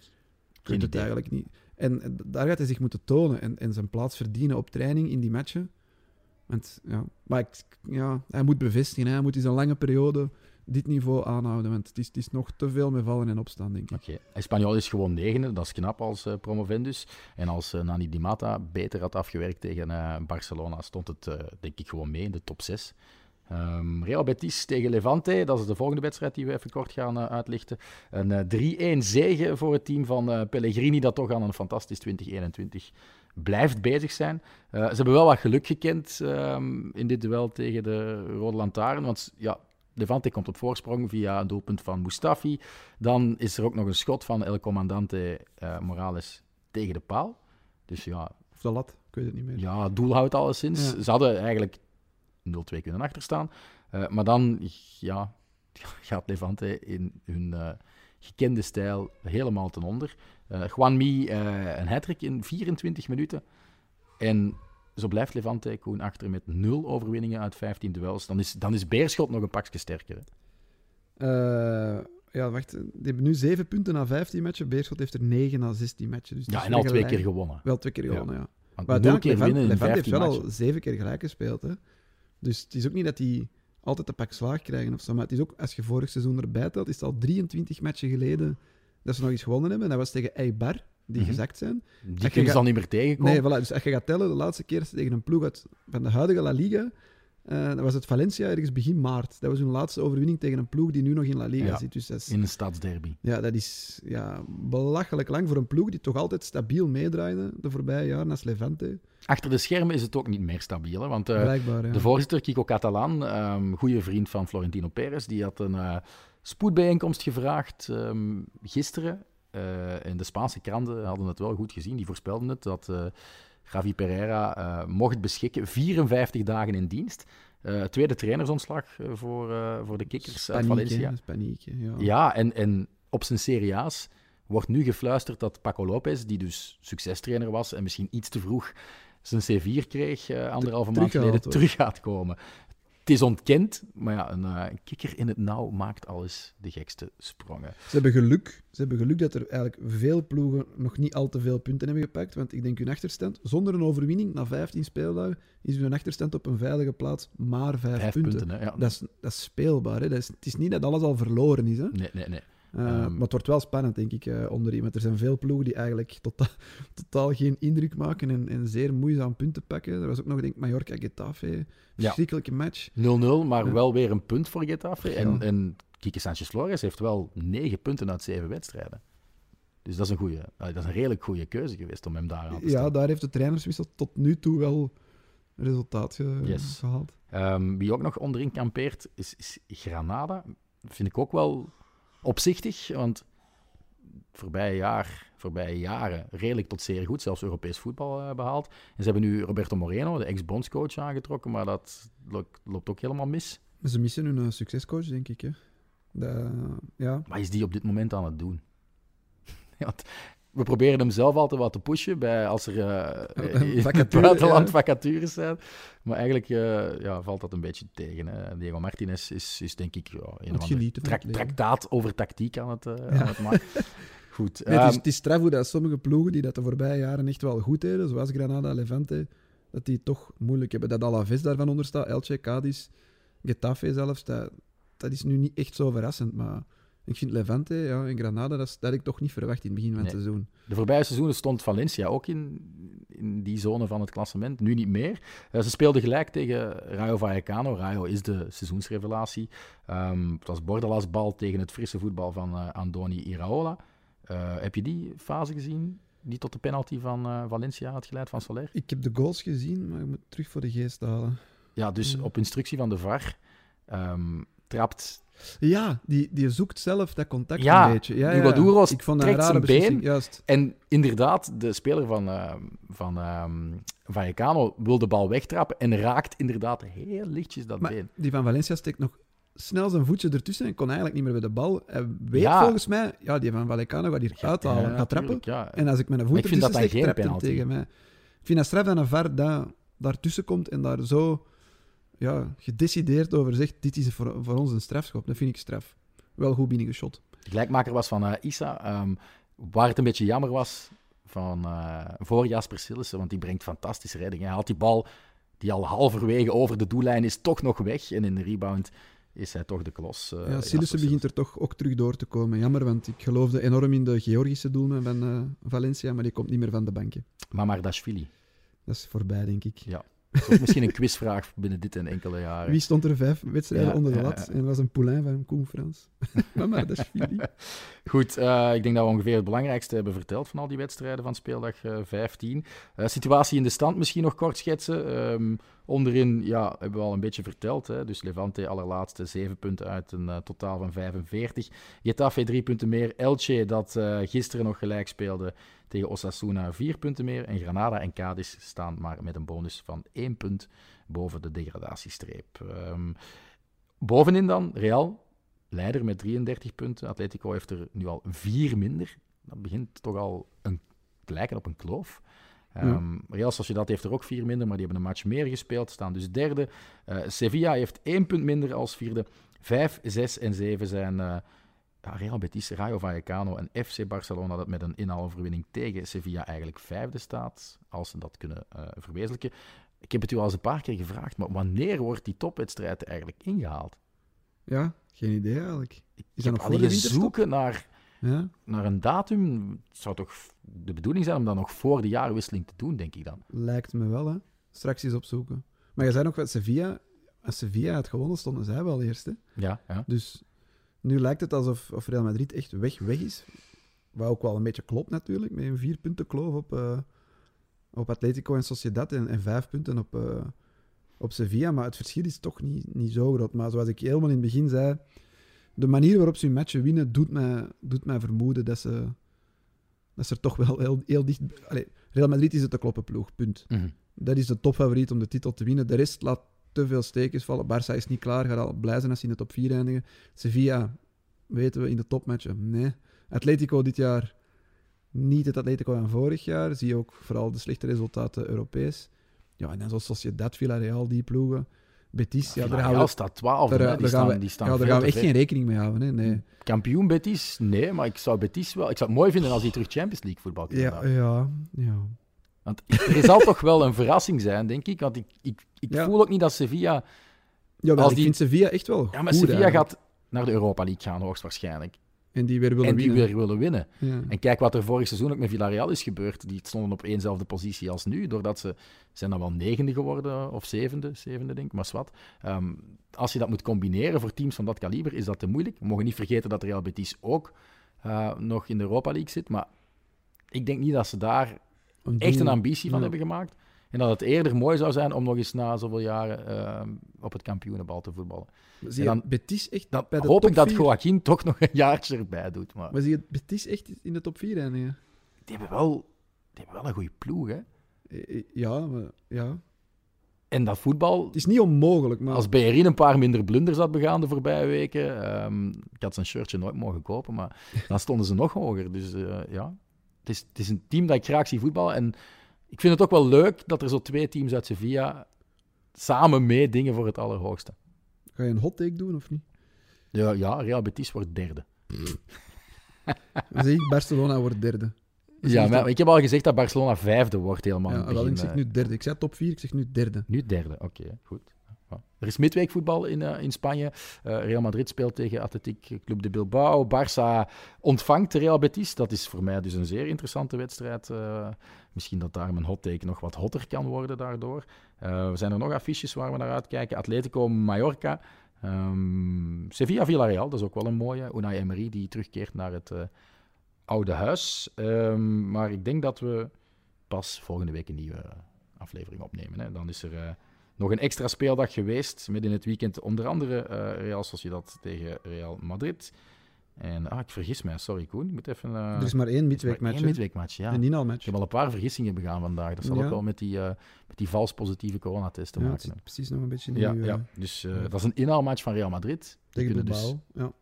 Het idee. eigenlijk niet. En en daar gaat hij zich moeten tonen en, en zijn plaats verdienen op training in die matchen. Want, ja, maar ik, ja, hij moet bevestigen. hè. Hij moet in zijn lange periode dit niveau aanhouden. Want het is, het is nog te veel met vallen en opstaan, denk ik. Oké. Espanyol is gewoon negende, dat is knap als eh, promovendus. En als eh, Nani Di Mata beter had afgewerkt tegen eh, Barcelona, stond het denk ik gewoon mee in de top 6. Ehm, Real Betis tegen Levante, dat is de volgende wedstrijd die we even kort gaan uitlichten. Een eh, 3-1 zege voor het team van eh, Pellegrini, dat toch aan een fantastisch 2021 blijft bezig zijn. Ze hebben wel wat geluk gekend ehm, in dit duel tegen de Rode want ja, Levante komt op voorsprong via een doelpunt van Mustafi. Dan is er ook nog een schot van El Comandante eh, Morales tegen de paal. Dus ja, Of de lat, ik weet het niet meer. ja het doel houdt alleszins. Ja. Ze hadden eigenlijk 0-2 kunnen achterstaan. Eh, maar dan ja, gaat Levante in hun eh, gekende stijl helemaal ten onder. Juan Mi eh, een hat in 24 minuten. En zo blijft Levante Koen achter met 0 overwinningen uit 15 duels. Dan is, dan is Beerschot nog een pakje sterker. hè. Eh, ja, wacht. Die hebben nu 7 punten na 15 matchen. Beerschot heeft er 9 na 16 matchen. Dus Ja, en al twee keer gewonnen. Wel twee keer gewonnen, ja. Want Maar nul keer Levante, winnen in Levante heeft 15 wel matchen. al zeven keer gelijk gespeeld. Hè? Dus het is ook niet dat die altijd een pak slaag krijgen of zo. Maar het is ook, als je vorig seizoen erbij telt, is het al 23 matchen geleden dat ze nog eens gewonnen hebben. En dat was tegen Eibar, die Mhm. gezakt zijn. Die je kunnen ze gaat- al niet meer tegenkomen. Nee, voilà. Dus als je gaat tellen, de laatste keer tegen een ploeg uit, van de huidige La Liga Eh, dat was het Valencia ergens begin maart. Dat was hun laatste overwinning tegen een ploeg die nu nog in La Liga Ja. zit. Dus dat is, In een stadsderby. ja, dat is ja, belachelijk lang voor een ploeg die toch altijd stabiel meedraaide de voorbije jaren als Levante. Achter de schermen is het ook niet meer stabiel. Hè? Want eh, ja. de voorzitter, Kiko Catalan, ehm goede vriend van Florentino Perez, die had een eh, spoedbijeenkomst gevraagd ehm, gisteren. Eh, en de Spaanse kranten hadden het wel goed gezien. Die voorspelden het, dat eh Javi Pereira eh, mocht beschikken. 54 dagen in dienst. Tweede trainersontslag voor, voor de kikkers uit Valencia. paniek. Ja. Ja, en, en op zijn Serie A's wordt nu gefluisterd dat Paco Lopez, die dus succestrainer was en misschien iets te vroeg zijn C4 kreeg anderhalve maand geleden, terug gaat komen. Het is ontkend, maar ja, een eh, kikker in het nauw maakt alles de gekste sprongen. Ze hebben geluk. Ze hebben geluk dat er eigenlijk veel ploegen nog niet al te veel punten hebben gepakt. Want ik denk hun achterstand, zonder een overwinning na 15 speeldagen, is hun achterstand op een veilige plaats maar 5, Vijf punten. punten, hè? Ja. Dat, is, dat is speelbaar. Hè? Dat is, het is niet dat alles al verloren is. Hè? Nee, nee, nee. Ehm. maar het wordt wel spannend, denk ik, uh, onder Want er zijn veel ploegen die eigenlijk totaal, totaal geen indruk maken en, en zeer moeizaam punten pakken. Er was ook nog, denk ik, Mallorca-Getafe. Verschrikkelijke match. 0-0, maar Ja. wel weer een punt voor Getafe. Ja. En, en Kike Sanchez-Flores heeft wel negen punten uit zeven wedstrijden. Dus dat is een, goeie, eh, dat is een redelijk goede keuze geweest om hem daar aan te Ja, stellen. daar heeft de trainerswissel tot nu toe wel resultaat ge- Yes. gehaald. Ehm, wie ook nog onderin kampeert, is, is Granada. Vind ik ook wel opzichtig, want voorbije, jaar, voorbije jaren redelijk tot zeer goed, zelfs Europees voetbal eh, behaald. En ze hebben nu Roberto Moreno, de ex-bondscoach, aangetrokken, maar dat lo- loopt ook helemaal mis. Ze missen hun eh, succescoach, denk ik. Hè. Dat, ja. Wat is die op dit moment aan het doen? Want we proberen hem zelf altijd wat te pushen bij, als er eh, in het buitenland vacatures zijn. Maar eigenlijk eh, ja, valt dat een beetje tegen. Hè. Diego Martinez is, is denk ik ja, een genieten traktaat over tactiek aan het, eh, Ja. aan het maken. Goed. Nee, het, is, ehm, het is straf hoe dat sommige ploegen die dat de voorbije jaren echt wel goed deden, zoals Granada, Levante, dat die toch moeilijk hebben. Dat Alaves daarvan onder staat, Elche, Cadiz, Getafe zelfs, dat, dat is nu niet echt zo verrassend. Maar ik vind Levante ja, en Granada, dat, dat had ik toch niet verwacht in het begin van het Nee. seizoen. De voorbije seizoenen stond Valencia ook in, in die zone van het klassement. Nu niet meer. Eh, ze speelden gelijk tegen Rayo Vallecano. Rayo is de seizoensrevelatie. Ehm, het was bordelasbal tegen het frisse voetbal van eh, Andoni Iraola. Eh, heb je die fase gezien? Die tot de penalty van Valencia had geleid van Soler? Ik heb de goals gezien, maar ik moet terug voor de geest halen. Ja, dus Mm. op instructie van de VAR ehm, trapt Ja, die, die zoekt zelf dat contact Ja, een beetje. Ja, Hugo ja. Douros Ik vond trekt rare zijn beslissing, been. Juist. En inderdaad, de speler van, eh van ehm Vallecano wil de bal wegtrappen en raakt inderdaad heel lichtjes dat Maar been. die van Valencia steekt nog snel zijn voetje ertussen en kon eigenlijk niet meer bij de bal. Hij weet Ja. volgens mij, ja, die van Vallecano gaat hier uithalen, Ja, gaat trappen. En als ik mijn voet ik vind dat ertussen dan steek, geen trapt tegen mij. Ik vind dat straf dat een VAR daar, daartussen komt en daar zo ja, gedecideerd over zegt, dit is voor, voor ons een strafschop. Dat vind ik straf. Wel goed binnengeschot. De gelijkmaker was van eh Issa. ehm, waar het een beetje jammer was van eh voor Jasper Sillissen, want die brengt fantastische redding. Hij haalt die bal die al halverwege over de doellijn is, toch nog weg. En in de rebound is hij toch de klos. eh, ja, Sillissen begint er toch ook terug door te komen. Jammer, want ik geloofde enorm in de Georgische doelman van Valencia, maar die komt niet meer van de banken. Mamardashvili. Dat is voorbij, denk ik. Ja. Misschien een quizvraag binnen dit en enkele jaren. Wie stond er vijf wedstrijden Ja, onder de lat? En dat was een poulain van Koen Frans. maar dat is Fili. Goed, eh, ik denk dat we ongeveer het belangrijkste hebben verteld van al die wedstrijden van speeldag eh 15. Eh, situatie in de stand misschien nog kort schetsen. Ehm, onderin ja, hebben we al een beetje verteld. Hè. Dus Levante allerlaatste 7 punten uit een eh, totaal van 45. Getafe 3 punten meer. Elche dat eh, gisteren nog gelijk speelde tegen Osasuna 4 punten meer. En Granada en Cadiz staan maar met een bonus van 1 punt boven de degradatiestreep. Ehm, bovenin dan Real leider met 33 punten. Atletico heeft er nu al vier minder. Dat begint toch al een, te lijken op een kloof. Um, Real Sociedad heeft er ook vier minder, maar die hebben een match meer gespeeld. Staan dus derde. Uh, Sevilla heeft één punt minder als vierde. Vijf, zes en zeven zijn uh, ja, Real Betis, Rayo Vallecano en FC Barcelona dat met een inhaloverwinning tegen Sevilla eigenlijk vijfde staat. Als ze dat kunnen uh, verwezenlijken. Ik heb het u al eens een paar keer gevraagd, maar wanneer wordt die topwedstrijd eigenlijk ingehaald? Ja, geen idee eigenlijk. Ik Is heb alleen zoeken naar, Ja? naar een datum. Het zou toch de bedoeling zijn om dat nog voor de jaarwisseling te doen, denk ik dan. Lijkt me wel, hè. Straks eens opzoeken. Maar je zei nog wat, Sevilla, als Sevilla had gewonnen, stonden zij wel eerst. Hè? Ja, ja. Dus nu lijkt het alsof of Real Madrid echt weg, weg is. Wat ook wel een beetje klopt natuurlijk, met een vier punten kloof op, eh, op Atletico en Sociedad en, en vijf punten op, eh, op Sevilla. Maar het verschil is toch niet, niet zo groot. Maar zoals ik helemaal in het begin zei, de manier waarop ze hun matchen winnen, doet mij, doet mij vermoeden dat ze, dat ze er toch wel heel, heel dicht... Allee, Real Madrid is het de kloppen ploeg, punt. Mhm. Dat is de topfavoriet om de titel te winnen. De rest laat te veel stekens vallen. Barça is niet klaar, gaat al blij zijn als ze in de top 4 eindigen. Sevilla, weten we, in de topmatchen, nee. Atletico dit jaar niet het Atletico van vorig jaar. Zie je ook vooral de slechte resultaten Europees. Ja, en dan zoals Sociedad, Villarreal, die ploegen. Betis, ja, daar gaan we, staat 12. daar, Die gaan staan, we, die staan ja, daar gaan we echt geen rekening mee houden. Hè? Nee. Kampioen Betis? Nee, maar ik zou Betis wel... Ik zou het mooi vinden als die terug Champions League voetbal kunnen Ja, ja, ja. Want er zal toch wel een verrassing zijn, denk ik. Want ik, ik, ik Ja. voel ook niet dat Sevilla... Jawel, Als ik die- vind Sevilla echt wel Ja, maar goed Sevilla eigenlijk. gaat naar de Europa League gaan, hoogstwaarschijnlijk. En die weer willen En die winnen. weer willen winnen. Ja. En kijk wat er vorig seizoen ook met Villarreal is gebeurd. Die stonden op éénzelfde positie als nu, doordat ze zijn dan wel negende geworden, of zevende, zevende denk ik, maar wat. als je dat moet combineren voor teams van dat kaliber, is dat te moeilijk. We mogen niet vergeten dat Real Betis ook eh, nog in de Europa League zit, maar ik denk niet dat ze daar Een echt een ambitie van Ja. hebben gemaakt. En dat het eerder mooi zou zijn om nog eens na zoveel jaren eh, op het kampioenenbal te voetballen. Zie je En dan- Betis echt Dan bij de hoop ik dat? Joaquin toch nog een jaartje erbij doet. Maar Maar zie je Betis echt in de top 4 eindigen? die hebben wel, die hebben wel een goede ploeg, hè. Eh, eh, Ja, maar, ja. En dat voetbal, Het is niet onmogelijk, maar als Beherin een paar minder blunders had begaan de voorbije weken, ehm, ik had zijn shirtje nooit mogen kopen, maar dan stonden ze nog hoger. Dus eh, ja, het is, het is een team dat ik graag zie voetballen. En ik vind het ook wel leuk dat er zo twee teams uit Sevilla samen meedingen voor het allerhoogste. ga je een hot take doen of niet? Ja, ja Real Betis wordt derde. Ik, Barcelona wordt derde. Ja, maar ik heb al gezegd dat Barcelona vijfde wordt helemaal ja, wel, ik zeg eh. nu derde. Ik zei top 4, ik zeg nu derde. Nu derde, oké, goed. Er is midweekvoetbal in, eh, in Spanje. Eh, Real Madrid speelt tegen Athletic Club de Bilbao. Barça ontvangt Real Betis. Dat is voor mij dus een zeer interessante wedstrijd. Eh, misschien dat daar mijn hot take nog wat hotter kan worden daardoor. Eh zijn er nog affiches waar we naar uitkijken? Atletico Mallorca. Ehm, Sevilla Villarreal, dat is ook wel een mooie. Unai Emery die terugkeert naar het oude huis. Ehm, maar ik denk dat we pas volgende week een nieuwe aflevering opnemen. Hè. Dan is er nog een extra speeldag geweest. Midden in het weekend onder andere eh Real Sociedad tegen Real Madrid. En ah, ik vergis mij, sorry Koen. Ik moet even... eh, er is maar één midweekmatch. één hè. midweekmatch, ja. Een Ik inhaalmatch. heb al een paar vergissingen begaan vandaag. Dat zal Ja. ook wel met die, eh, met die vals positieve coronatest te Ja, maken hebben. precies nog een beetje in Ja, uw, ja. Dus dat is een inhaalmatch van Real Madrid. Tegen kunnen dus. Ja.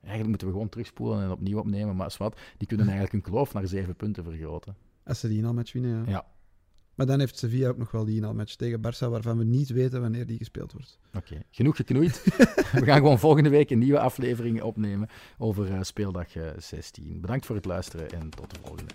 eigenlijk moeten we gewoon terugspoelen en opnieuw opnemen, maar is wat. Die kunnen eigenlijk hun kloof naar zeven punten vergroten. Als ze die inhaalmatch winnen, ja. Maar dan heeft Sevilla ook nog wel die inhaalmatch tegen Barça, waarvan we niet weten wanneer die gespeeld wordt. Oké, genoeg geknoeid. we gaan gewoon volgende week een nieuwe aflevering opnemen over eh, speeldag eh, 16. Bedankt voor het luisteren en tot de volgende.